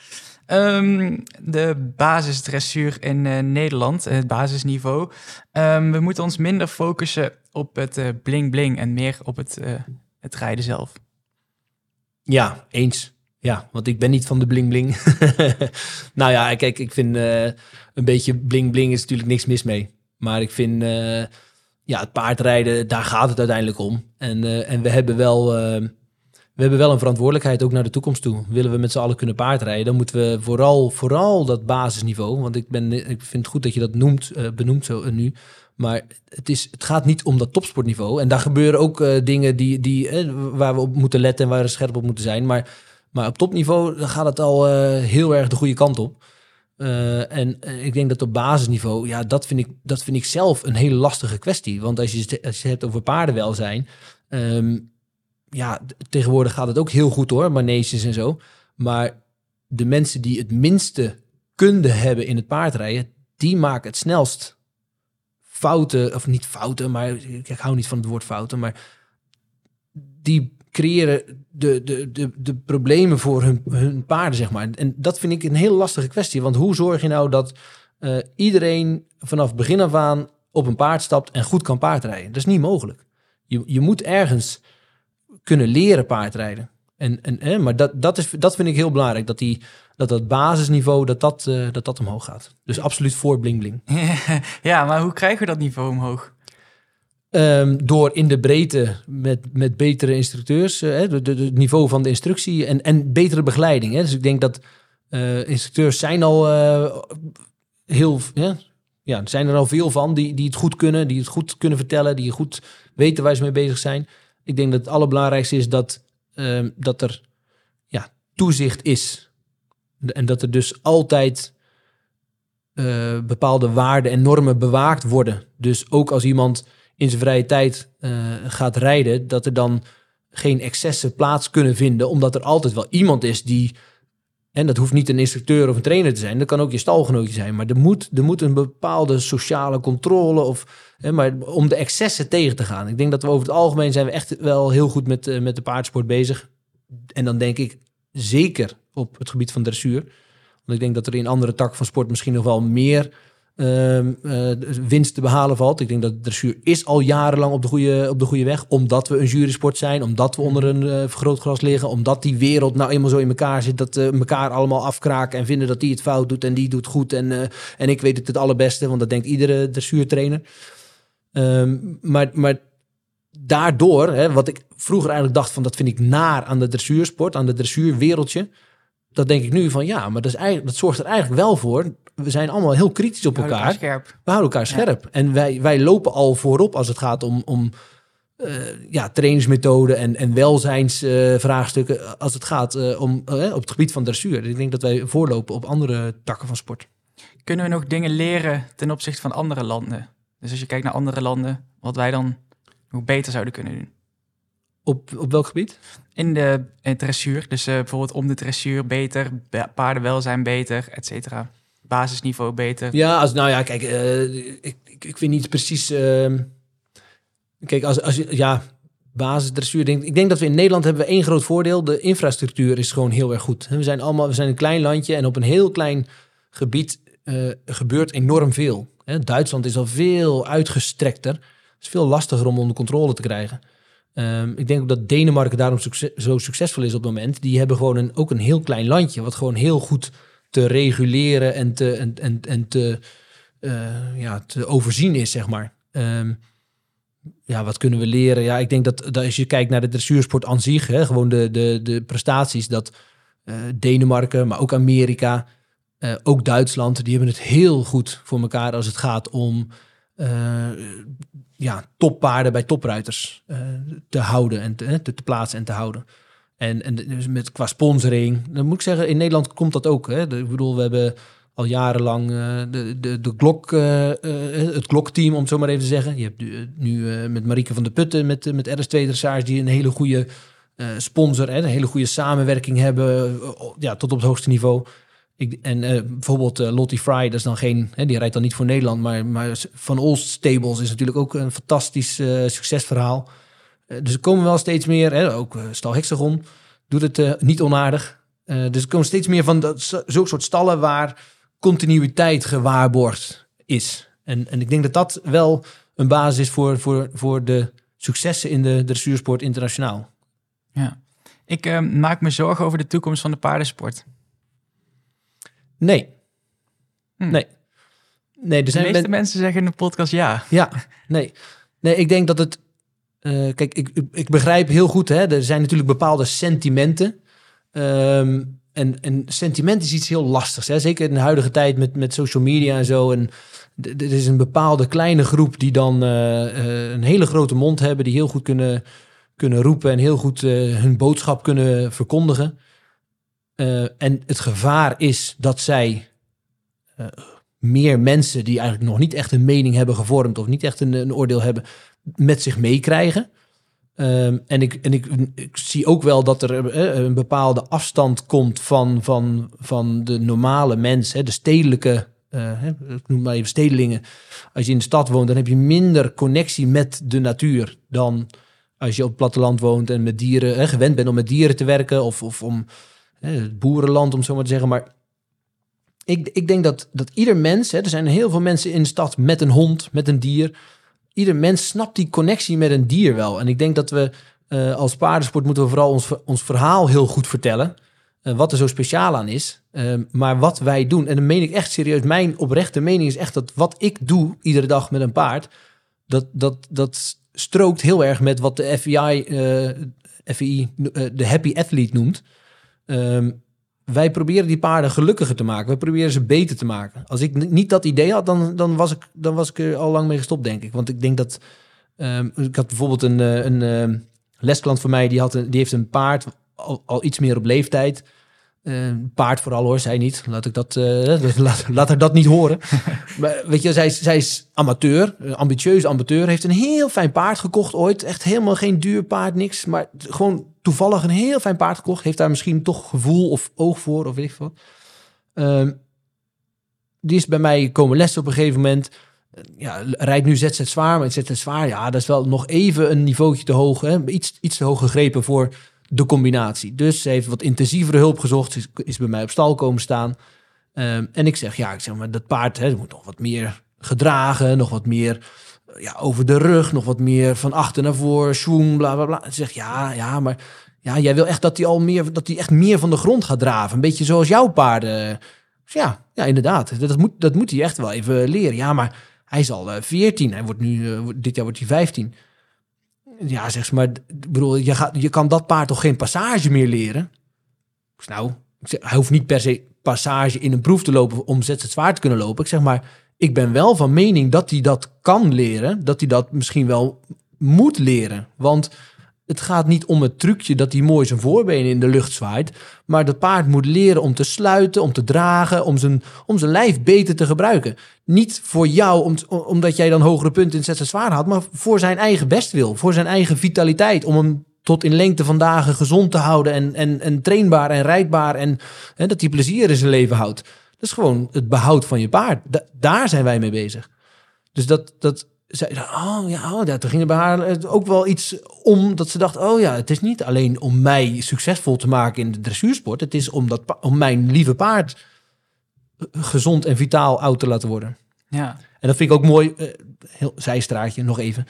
Um, de basisdressuur in uh, Nederland, het basisniveau. Um, we moeten ons minder focussen op het uh, bling bling en meer op het, het rijden zelf. Ja, eens. Ja, want ik ben niet van de bling bling. nou ja, kijk, ik vind een beetje bling bling is natuurlijk niks mis mee. Maar ik vind, ja, het paardrijden, daar gaat het uiteindelijk om. En, en we hebben wel, we hebben wel een verantwoordelijkheid ook naar de toekomst toe. Willen we met z'n allen kunnen paardrijden, dan moeten we vooral, vooral dat basisniveau. Want ik, ben, ik vind het goed dat je dat noemt, benoemt zo nu. Maar het, is, het gaat niet om dat topsportniveau. En daar gebeuren ook dingen die, die, waar we op moeten letten en waar we scherp op moeten zijn. Maar maar op topniveau gaat het al heel erg de goede kant op. En ik denk dat op basisniveau, ja, dat vind, ik, dat vind ik zelf een hele lastige kwestie. Want als je, als het hebt over paardenwelzijn, um, ja, tegenwoordig gaat het ook heel goed hoor, maneges en zo. Maar de mensen die het minste kunde hebben in het paardrijden, die maken het snelst fouten, of niet fouten, maar ik hou niet van het woord fouten, maar die creëren de, de, de, de problemen voor hun, hun paarden, zeg maar. En dat vind ik een heel lastige kwestie. Want hoe zorg je nou dat uh, iedereen vanaf begin af aan op een paard stapt en goed kan paardrijden? Dat is niet mogelijk. Je, je moet ergens kunnen leren paardrijden. En, en, hè, maar dat, dat, is, dat vind ik heel belangrijk. Dat, die, dat dat basisniveau, dat dat, uh, dat dat omhoog gaat. Dus absoluut voor bling bling. Ja, maar hoe krijgen we dat niveau omhoog? Um, door in de breedte met, met betere instructeurs, uh, het niveau van de instructie en, en betere begeleiding. Hè. Dus ik denk dat uh, instructeurs zijn al uh, heel, ja, ja, zijn er al veel van die, die het goed kunnen, die het goed kunnen vertellen, die goed weten waar ze mee bezig zijn. Ik denk dat het allerbelangrijkste is dat, uh, dat er ja, toezicht is. En dat er dus altijd bepaalde waarden en normen bewaakt worden. Dus ook als iemand in zijn vrije tijd uh, gaat rijden, dat er dan geen excessen plaats kunnen vinden, omdat er altijd wel iemand is die, en dat hoeft niet een instructeur of een trainer te zijn, dat kan ook je stalgenootje zijn, maar er moet, er moet een bepaalde sociale controle of, hè, maar om de excessen tegen te gaan. Ik denk dat we over het algemeen zijn we echt wel heel goed met, uh, met de paardsport bezig. En dan denk ik zeker op het gebied van dressuur. Want ik denk dat er in andere takken van sport misschien nog wel meer ehm, eh, winst te behalen valt. Ik denk dat de dressuur is al jarenlang op de goede, op de goede weg. Omdat we een jurysport zijn, omdat we onder een eh, vergrootglas liggen. Omdat die wereld nou eenmaal zo in elkaar zit dat we elkaar allemaal afkraken en vinden dat die het fout doet en die doet goed. En, eh, en ik weet het het allerbeste, want dat denkt iedere dressuurtrainer. Ehm, maar, maar daardoor, hè, wat ik vroeger eigenlijk dacht van dat vind ik naar aan de dressuursport, aan de dressuurwereldje. Dat denk ik nu van ja, maar dat, is eigenlijk, dat zorgt er eigenlijk wel voor. We zijn allemaal heel kritisch op elkaar. scherp. We houden elkaar scherp. En wij, wij lopen al voorop als het gaat om, om eh, ja, trainingsmethoden en, en welzijnsvraagstukken. als het gaat eh, om eh, op het gebied van dressuur. Dus ik denk dat wij voorlopen op andere takken van sport. Kunnen we nog dingen leren ten opzichte van andere landen? Dus als je kijkt naar andere landen, wat wij dan nog beter zouden kunnen doen. Op, op welk gebied? In de in dressuur, dus eh, bijvoorbeeld om de dressuur beter, paardenwelzijn beter, et cetera. Basisniveau beter. Ja, als, nou ja, kijk, eh, ik, ik, ik weet niet precies. ehm, kijk, als, als ja, basisdressuur. Denk, ik denk dat we in Nederland hebben we één groot voordeel. De infrastructuur is gewoon heel erg goed. We zijn allemaal, we zijn een klein landje en op een heel klein gebied eh, gebeurt enorm veel. Duitsland is al veel uitgestrekter. Het is veel lastiger om onder controle te krijgen. Ehm, ik denk ook dat Denemarken daarom zo succesvol is op het moment. Die hebben gewoon een, ook een heel klein landje, wat gewoon heel goed te reguleren en te, en, en, en te, eh, ja, te overzien is, zeg maar. Ehm, ja, wat kunnen we leren? Ja, ik denk dat, dat als je kijkt naar de dressuursport aan zich, hè, gewoon de, de, de prestaties, dat eh, Denemarken, maar ook Amerika, eh, ook Duitsland, die hebben het heel goed voor elkaar als het gaat om eh, ja, toppaarden bij topruiters te houden en te, te, te plaatsen en te houden. En, en dus met qua sponsoring, dan moet ik zeggen, in Nederland komt dat ook. Hè? De- ik bedoel, we hebben al jarenlang eh, de, de, de Glok, eh, eh, het Glok-team, om het zo maar even te zeggen. Je hebt nu, met Marieke van der Putten, met, met RS2 Dressage, die een hele goede sponsor, hè, een hele goede samenwerking hebben, ja, tot op het hoogste niveau. Ik, en bijvoorbeeld Lottie Fry, dat is dan geen, hè, die rijdt dan niet voor Nederland, maar, maar Van Olst Stables is natuurlijk ook een fantastisch succesverhaal. Eh, dus er komen wel steeds meer, hè, ook eh, Stal Hexagon doet het eh, niet onaardig. Dus er komen steeds meer van dat, zulke soort stallen waar continuïteit gewaarborgd is. En, en ik denk dat dat wel een basis is voor, voor, voor de successen in de dressuursport internationaal. Ja. Ik maak me zorgen over de toekomst van de paardensport. Nee. Hm. Nee. Nee, er De meeste men- mensen zeggen in de podcast ja. Ja, nee. Nee, ik denk dat het... eh, kijk, ik, ik begrijp heel goed, hè, er zijn natuurlijk bepaalde sentimenten. Ehm, en, en sentiment is iets heel lastigs. Hè? Zeker in de huidige tijd met, met social media en zo. En er is een bepaalde kleine groep die dan eh, eh, een hele grote mond hebben. Die heel goed kunnen, kunnen roepen en heel goed hun boodschap kunnen verkondigen. En het gevaar is dat zij meer mensen die eigenlijk nog niet echt een mening hebben gevormd of niet echt een, een oordeel hebben, met zich meekrijgen. Ehm, en ik, en ik, zie ook wel dat er eh, een bepaalde afstand komt van, van, van de normale mens, hè, de stedelijke, eh, hè, ik noem maar even stedelingen. Als je in de stad woont, dan heb je minder connectie met de natuur dan als je op het platteland woont en met dieren, hè, gewend bent om met dieren te werken of, of om boerenland, om zo maar te zeggen. Maar ik, ik denk dat, dat ieder mens, hè, er zijn heel veel mensen in de stad met een hond, met een dier. Ieder mens snapt die connectie met een dier wel. En ik denk dat we eh, als paardensport moeten we vooral ons, ons verhaal heel goed vertellen. eh, wat er zo speciaal aan is. Eh, maar wat wij doen, en dan meen ik echt serieus, mijn oprechte mening is echt dat wat ik doe iedere dag met een paard, dat, dat, dat strookt heel erg met wat de eh, FEI eh, de happy athlete noemt. Ehm, wij proberen die paarden gelukkiger te maken. We proberen ze beter te maken. Als ik niet dat idee had, dan, dan, was, ik, dan was ik er al lang mee gestopt, denk ik. Want ik denk dat... ehm, ik had bijvoorbeeld een, eh, een ehm, lesklant van mij, die, had een, die heeft een paard, al, al iets meer op leeftijd. Eh, paard vooral hoor, zij niet. Laat ik dat, eh, laat, laat haar dat niet horen. maar weet je, zij, is- zij is amateur, een ambitieuze amateur. Heeft een heel fijn paard gekocht ooit. Echt helemaal geen duur paard, niks. Maar gewoon toevallig een heel fijn paard gekocht. Heeft daar misschien toch gevoel of oog voor, of weet ik wat. Ehm, die is bij mij komen lessen op een gegeven moment. Eh, Ja, rijdt nu ZZ zwaar, maar ZZ zwaar, ja, dat is wel nog even een niveautje te hoog. Iets, iets te hoog gegrepen voor de combinatie. Dus ze heeft wat intensievere hulp gezocht. Is, is bij mij op stal komen staan. Ehm, en ik zeg, ja, ik zeg maar, dat paard hè, moet nog wat meer gedragen, nog wat meer ja, over de rug, nog wat meer van achter naar voor, schwung, bla bla bla. Ze zegt, ja, ja, maar ja, jij wil echt dat hij al meer, dat hij echt meer van de grond gaat draven. Een beetje zoals jouw paarden. Dus ja, ja, inderdaad. Dat, moet, dat moet hij echt wel even leren. Ja, maar hij is al uh, 14. Hij wordt nu, uh, dit jaar wordt hij 15. Ja, zeg maar, bedoel, je, gaat, je kan dat paard toch geen passage meer leren? Nou, zeg, hij hoeft niet per se passage in een proef te lopen om zet het zwaar te kunnen lopen. Ik zeg maar, ik ben wel van mening dat hij dat kan leren. Dat hij dat misschien wel moet leren. Want het gaat niet om het trucje dat hij mooi zijn voorbenen in de lucht zwaait. Maar dat paard moet leren om te sluiten, om te dragen, om zijn, om zijn lijf beter te gebruiken. Niet voor jou, om, omdat jij dan hogere punten in zet zwaar had, maar voor zijn eigen bestwil, voor zijn eigen vitaliteit. Om hem tot in lengte van dagen gezond te houden en, en, trainbaar en rijdbaar. En, en dat hij plezier in zijn leven houdt. Is gewoon het behoud van je paard. daar zijn wij mee bezig. Dus dat, dat, zei, oh ja, oh, ja, toen ging er bij haar ook wel iets om dat ze dacht, oh ja, het is niet alleen om mij succesvol te maken in de dressuursport, het is om, dat, om mijn lieve paard gezond en vitaal oud te laten worden. Ja. En dat vind ik ook mooi, uh, heel zijstraatje nog even.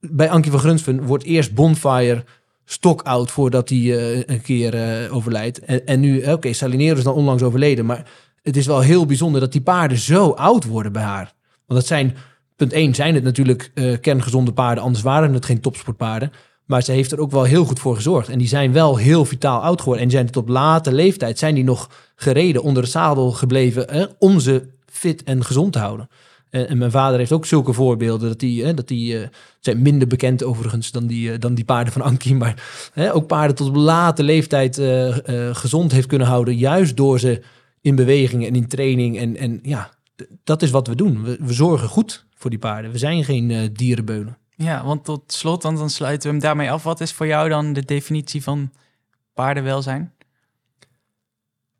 Bij Ankie van Grunsven wordt eerst Bonfire stok oud voordat hij uh, een keer uh, overlijdt. En, en nu, oké, okay, Salinero is dan onlangs overleden, maar het is wel heel bijzonder dat die paarden zo oud worden bij haar. Want dat zijn punt 1 zijn het natuurlijk kerngezonde paarden, anders waren het geen topsportpaarden. Maar ze heeft er ook wel heel goed voor gezorgd. En die zijn wel heel vitaal oud geworden. En zijn tot late leeftijd zijn die nog gereden, onder de zadel gebleven, om ze fit en gezond te houden. En, en, mijn vader heeft ook zulke voorbeelden. Dat die, dat die uh, zijn minder bekend overigens dan die, uh, dan die paarden van Ankie. Maar ook paarden tot op late leeftijd uh, gezond heeft kunnen houden. Juist door ze in beweging en in training. En, en ja, dat is wat we doen. We, we zorgen goed voor die paarden. We zijn geen dierenbeulen. Ja, want tot slot, dan, dan sluiten we hem daarmee af. Wat is voor jou dan de definitie van paardenwelzijn?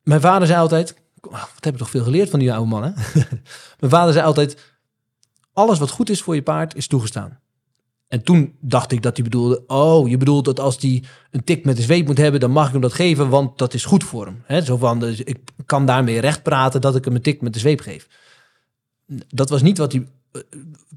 Mijn vader zei altijd, wat heb ik toch veel geleerd van die oude man, hè? Mijn vader zei altijd, alles wat goed is voor je paard is toegestaan. En toen dacht ik dat hij bedoelde, oh, je bedoelt dat als hij een tik met de zweep moet hebben, dan mag ik hem dat geven, want dat is goed voor hem. He, zo van, dus ik kan daarmee recht praten dat ik hem een tik met de zweep geef. Dat was niet wat hij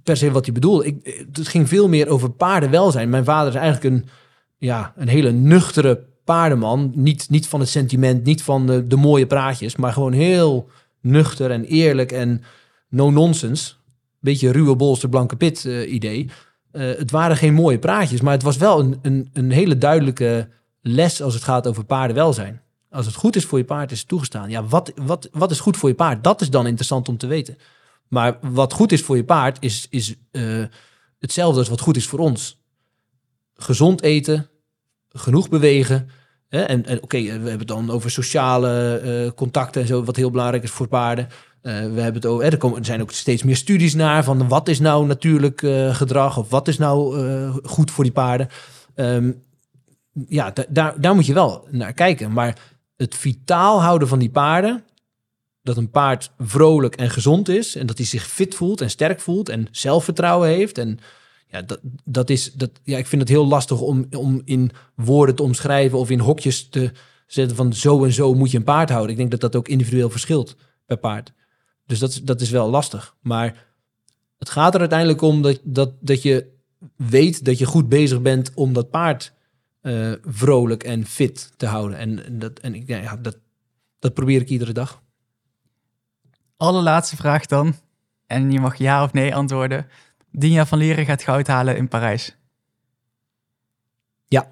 per se wat hij bedoelde. Ik, het ging veel meer over paardenwelzijn. Mijn vader is eigenlijk een, ja, een hele nuchtere paardenman. Niet, niet van het sentiment, niet van de, mooie praatjes, maar gewoon heel nuchter en eerlijk en no-nonsense. Beetje ruwe bolster blanke pit uh, idee. Uh, het waren geen mooie praatjes, maar het was wel een, een, een hele duidelijke les als het gaat over paardenwelzijn. Als het goed is voor je paard, is het toegestaan. Ja, wat, wat, wat is goed voor je paard? Dat is dan interessant om te weten. Maar wat goed is voor je paard is, is uh, hetzelfde als wat goed is voor ons. Gezond eten, genoeg bewegen. Hè? En, en oké, we hebben het dan over sociale uh, contacten en zo, wat heel belangrijk is voor paarden. Uh, we hebben het over, er, komen, zijn ook steeds meer studies naar van wat is nou natuurlijk gedrag of wat is nou goed voor die paarden. Um, ja, daar, daar moet je wel naar kijken. Maar het vitaal houden van die paarden, dat een paard vrolijk en gezond is en dat hij zich fit voelt en sterk voelt en zelfvertrouwen heeft. En ja, dat, dat is, dat, ja, ik vind het heel lastig om, om in woorden te omschrijven of in hokjes te zetten van zo en zo moet je een paard houden. Ik denk dat dat ook individueel verschilt per paard. Dus dat, dat is wel lastig. Maar het gaat er uiteindelijk om dat, dat, dat je weet dat je goed bezig bent om dat paard uh, vrolijk en fit te houden. En, dat, en ja, dat, dat probeer ik iedere dag allerlaatste vraag dan. En je mag ja of nee antwoorden. Dinja van Lieren gaat goud halen in Parijs. Ja.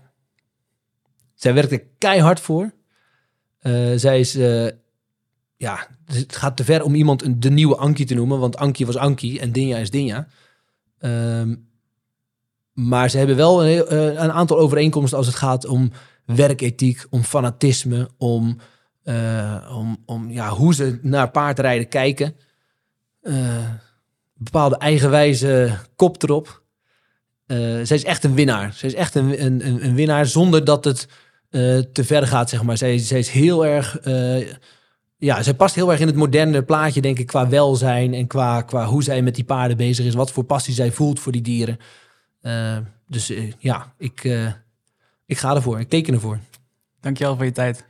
Zij werkt er keihard voor. Uh, zij is, uh, ja, het gaat te ver om iemand een, de nieuwe Ankie te noemen, want Ankie was Ankie en Dinja is Dinja. Um, maar ze hebben wel een, uh, een, aantal overeenkomsten als het gaat om werkethiek, om fanatisme, om om, om ja, hoe ze naar paardrijden kijken. Bepaalde eigenwijze kop erop. Uh, zij is echt een winnaar. Zij is echt een, een, een winnaar zonder dat het te ver gaat, zeg maar. Zij, zij is heel erg... ja, zij past heel erg in het moderne plaatje, denk ik, qua welzijn en qua, qua hoe zij met die paarden bezig is. Wat voor passie zij voelt voor die dieren. dus ja, ik, ik ga ervoor. Ik teken ervoor. Dankjewel voor je tijd.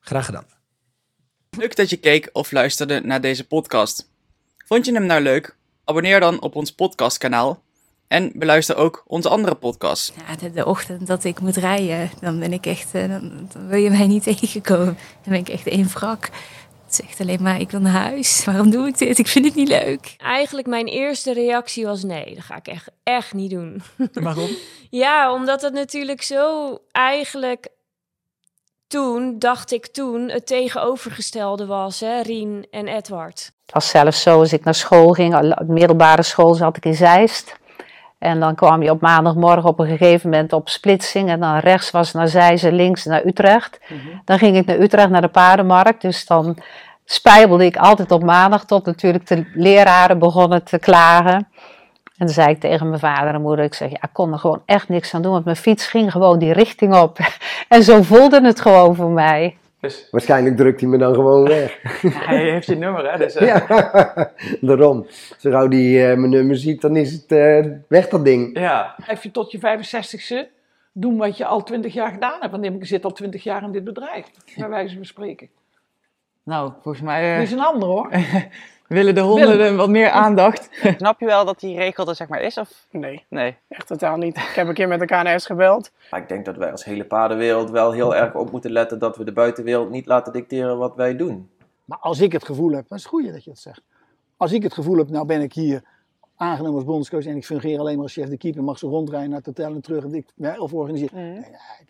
Graag gedaan. Leuk dat je keek of luisterde naar deze podcast. Vond je hem nou leuk? Abonneer dan op ons podcastkanaal en beluister ook onze andere podcasts. Ja, de, de ochtend dat ik moet rijden, dan ben ik echt, eh, dan, dan wil je mij niet tegenkomen. Dan ben ik echt één wrak. Het zegt alleen maar, ik wil naar huis. Waarom doe ik dit? Ik vind het niet leuk. Eigenlijk mijn eerste reactie was nee, dat ga ik echt, echt niet doen. Waarom? Ja, omdat het natuurlijk zo eigenlijk toen, dacht ik toen, het tegenovergestelde was, hè, Rien en Edward. Het was zelfs zo, als ik naar school ging, middelbare school zat ik in Zeist. En dan kwam je op maandagmorgen op een gegeven moment op splitsing. En dan rechts was naar Zeist en links naar Utrecht. Dan ging ik naar Utrecht, naar de paardenmarkt. Dus dan spijbelde ik altijd op maandag tot natuurlijk de leraren begonnen te klagen. En toen zei ik tegen mijn vader en moeder, ik zeg, ja, ik kon er gewoon echt niks aan doen. Want mijn fiets ging gewoon die richting op. En zo voelde het gewoon voor mij. Dus Waarschijnlijk drukt hij me dan gewoon weg. hij heeft je nummer, hè? Dus, eh, Ja, daarom. Zo gauw die eh, mijn nummer ziet, dan is het eh, weg dat ding. ja. Blijf je tot je 65ste doen wat je al 20 jaar gedaan hebt. Want ik zit al 20 jaar in dit bedrijf, bij wijze van spreken. Nou, volgens mij eh, Dit is een ander hoor. Willen de honden wat meer aandacht. Snap je wel dat die regel er zeg maar is? Of? Nee, Nee. echt totaal niet. Ik heb een keer met de KNS gebeld. Maar ik denk dat wij als hele paardenwereld wel heel erg op moeten letten dat we de buitenwereld niet laten dicteren wat wij doen. Maar als ik het gevoel heb, dat is het goede dat je het zegt. Als ik het gevoel heb, nou ben ik hier aangenomen als bondscoach en ik fungeer alleen maar als chef de keeper, mag ze rondrijden naar het hotel en terug en ik, ja, of organiseren. Nee,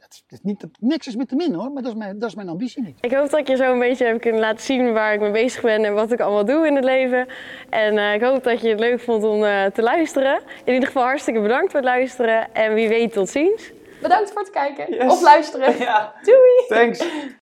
dat is, dat is niet, dat, niks is met te min hoor, maar dat is, mijn, dat is mijn ambitie niet. Ik hoop dat ik je zo een beetje heb kunnen laten zien waar ik mee bezig ben en wat ik allemaal doe in het leven. En eh, ik hoop dat je het leuk vond om eh, te luisteren. In ieder geval hartstikke bedankt voor het luisteren en wie weet tot ziens. Bedankt voor het kijken Yes. of luisteren. Ja. Doei! Thanks.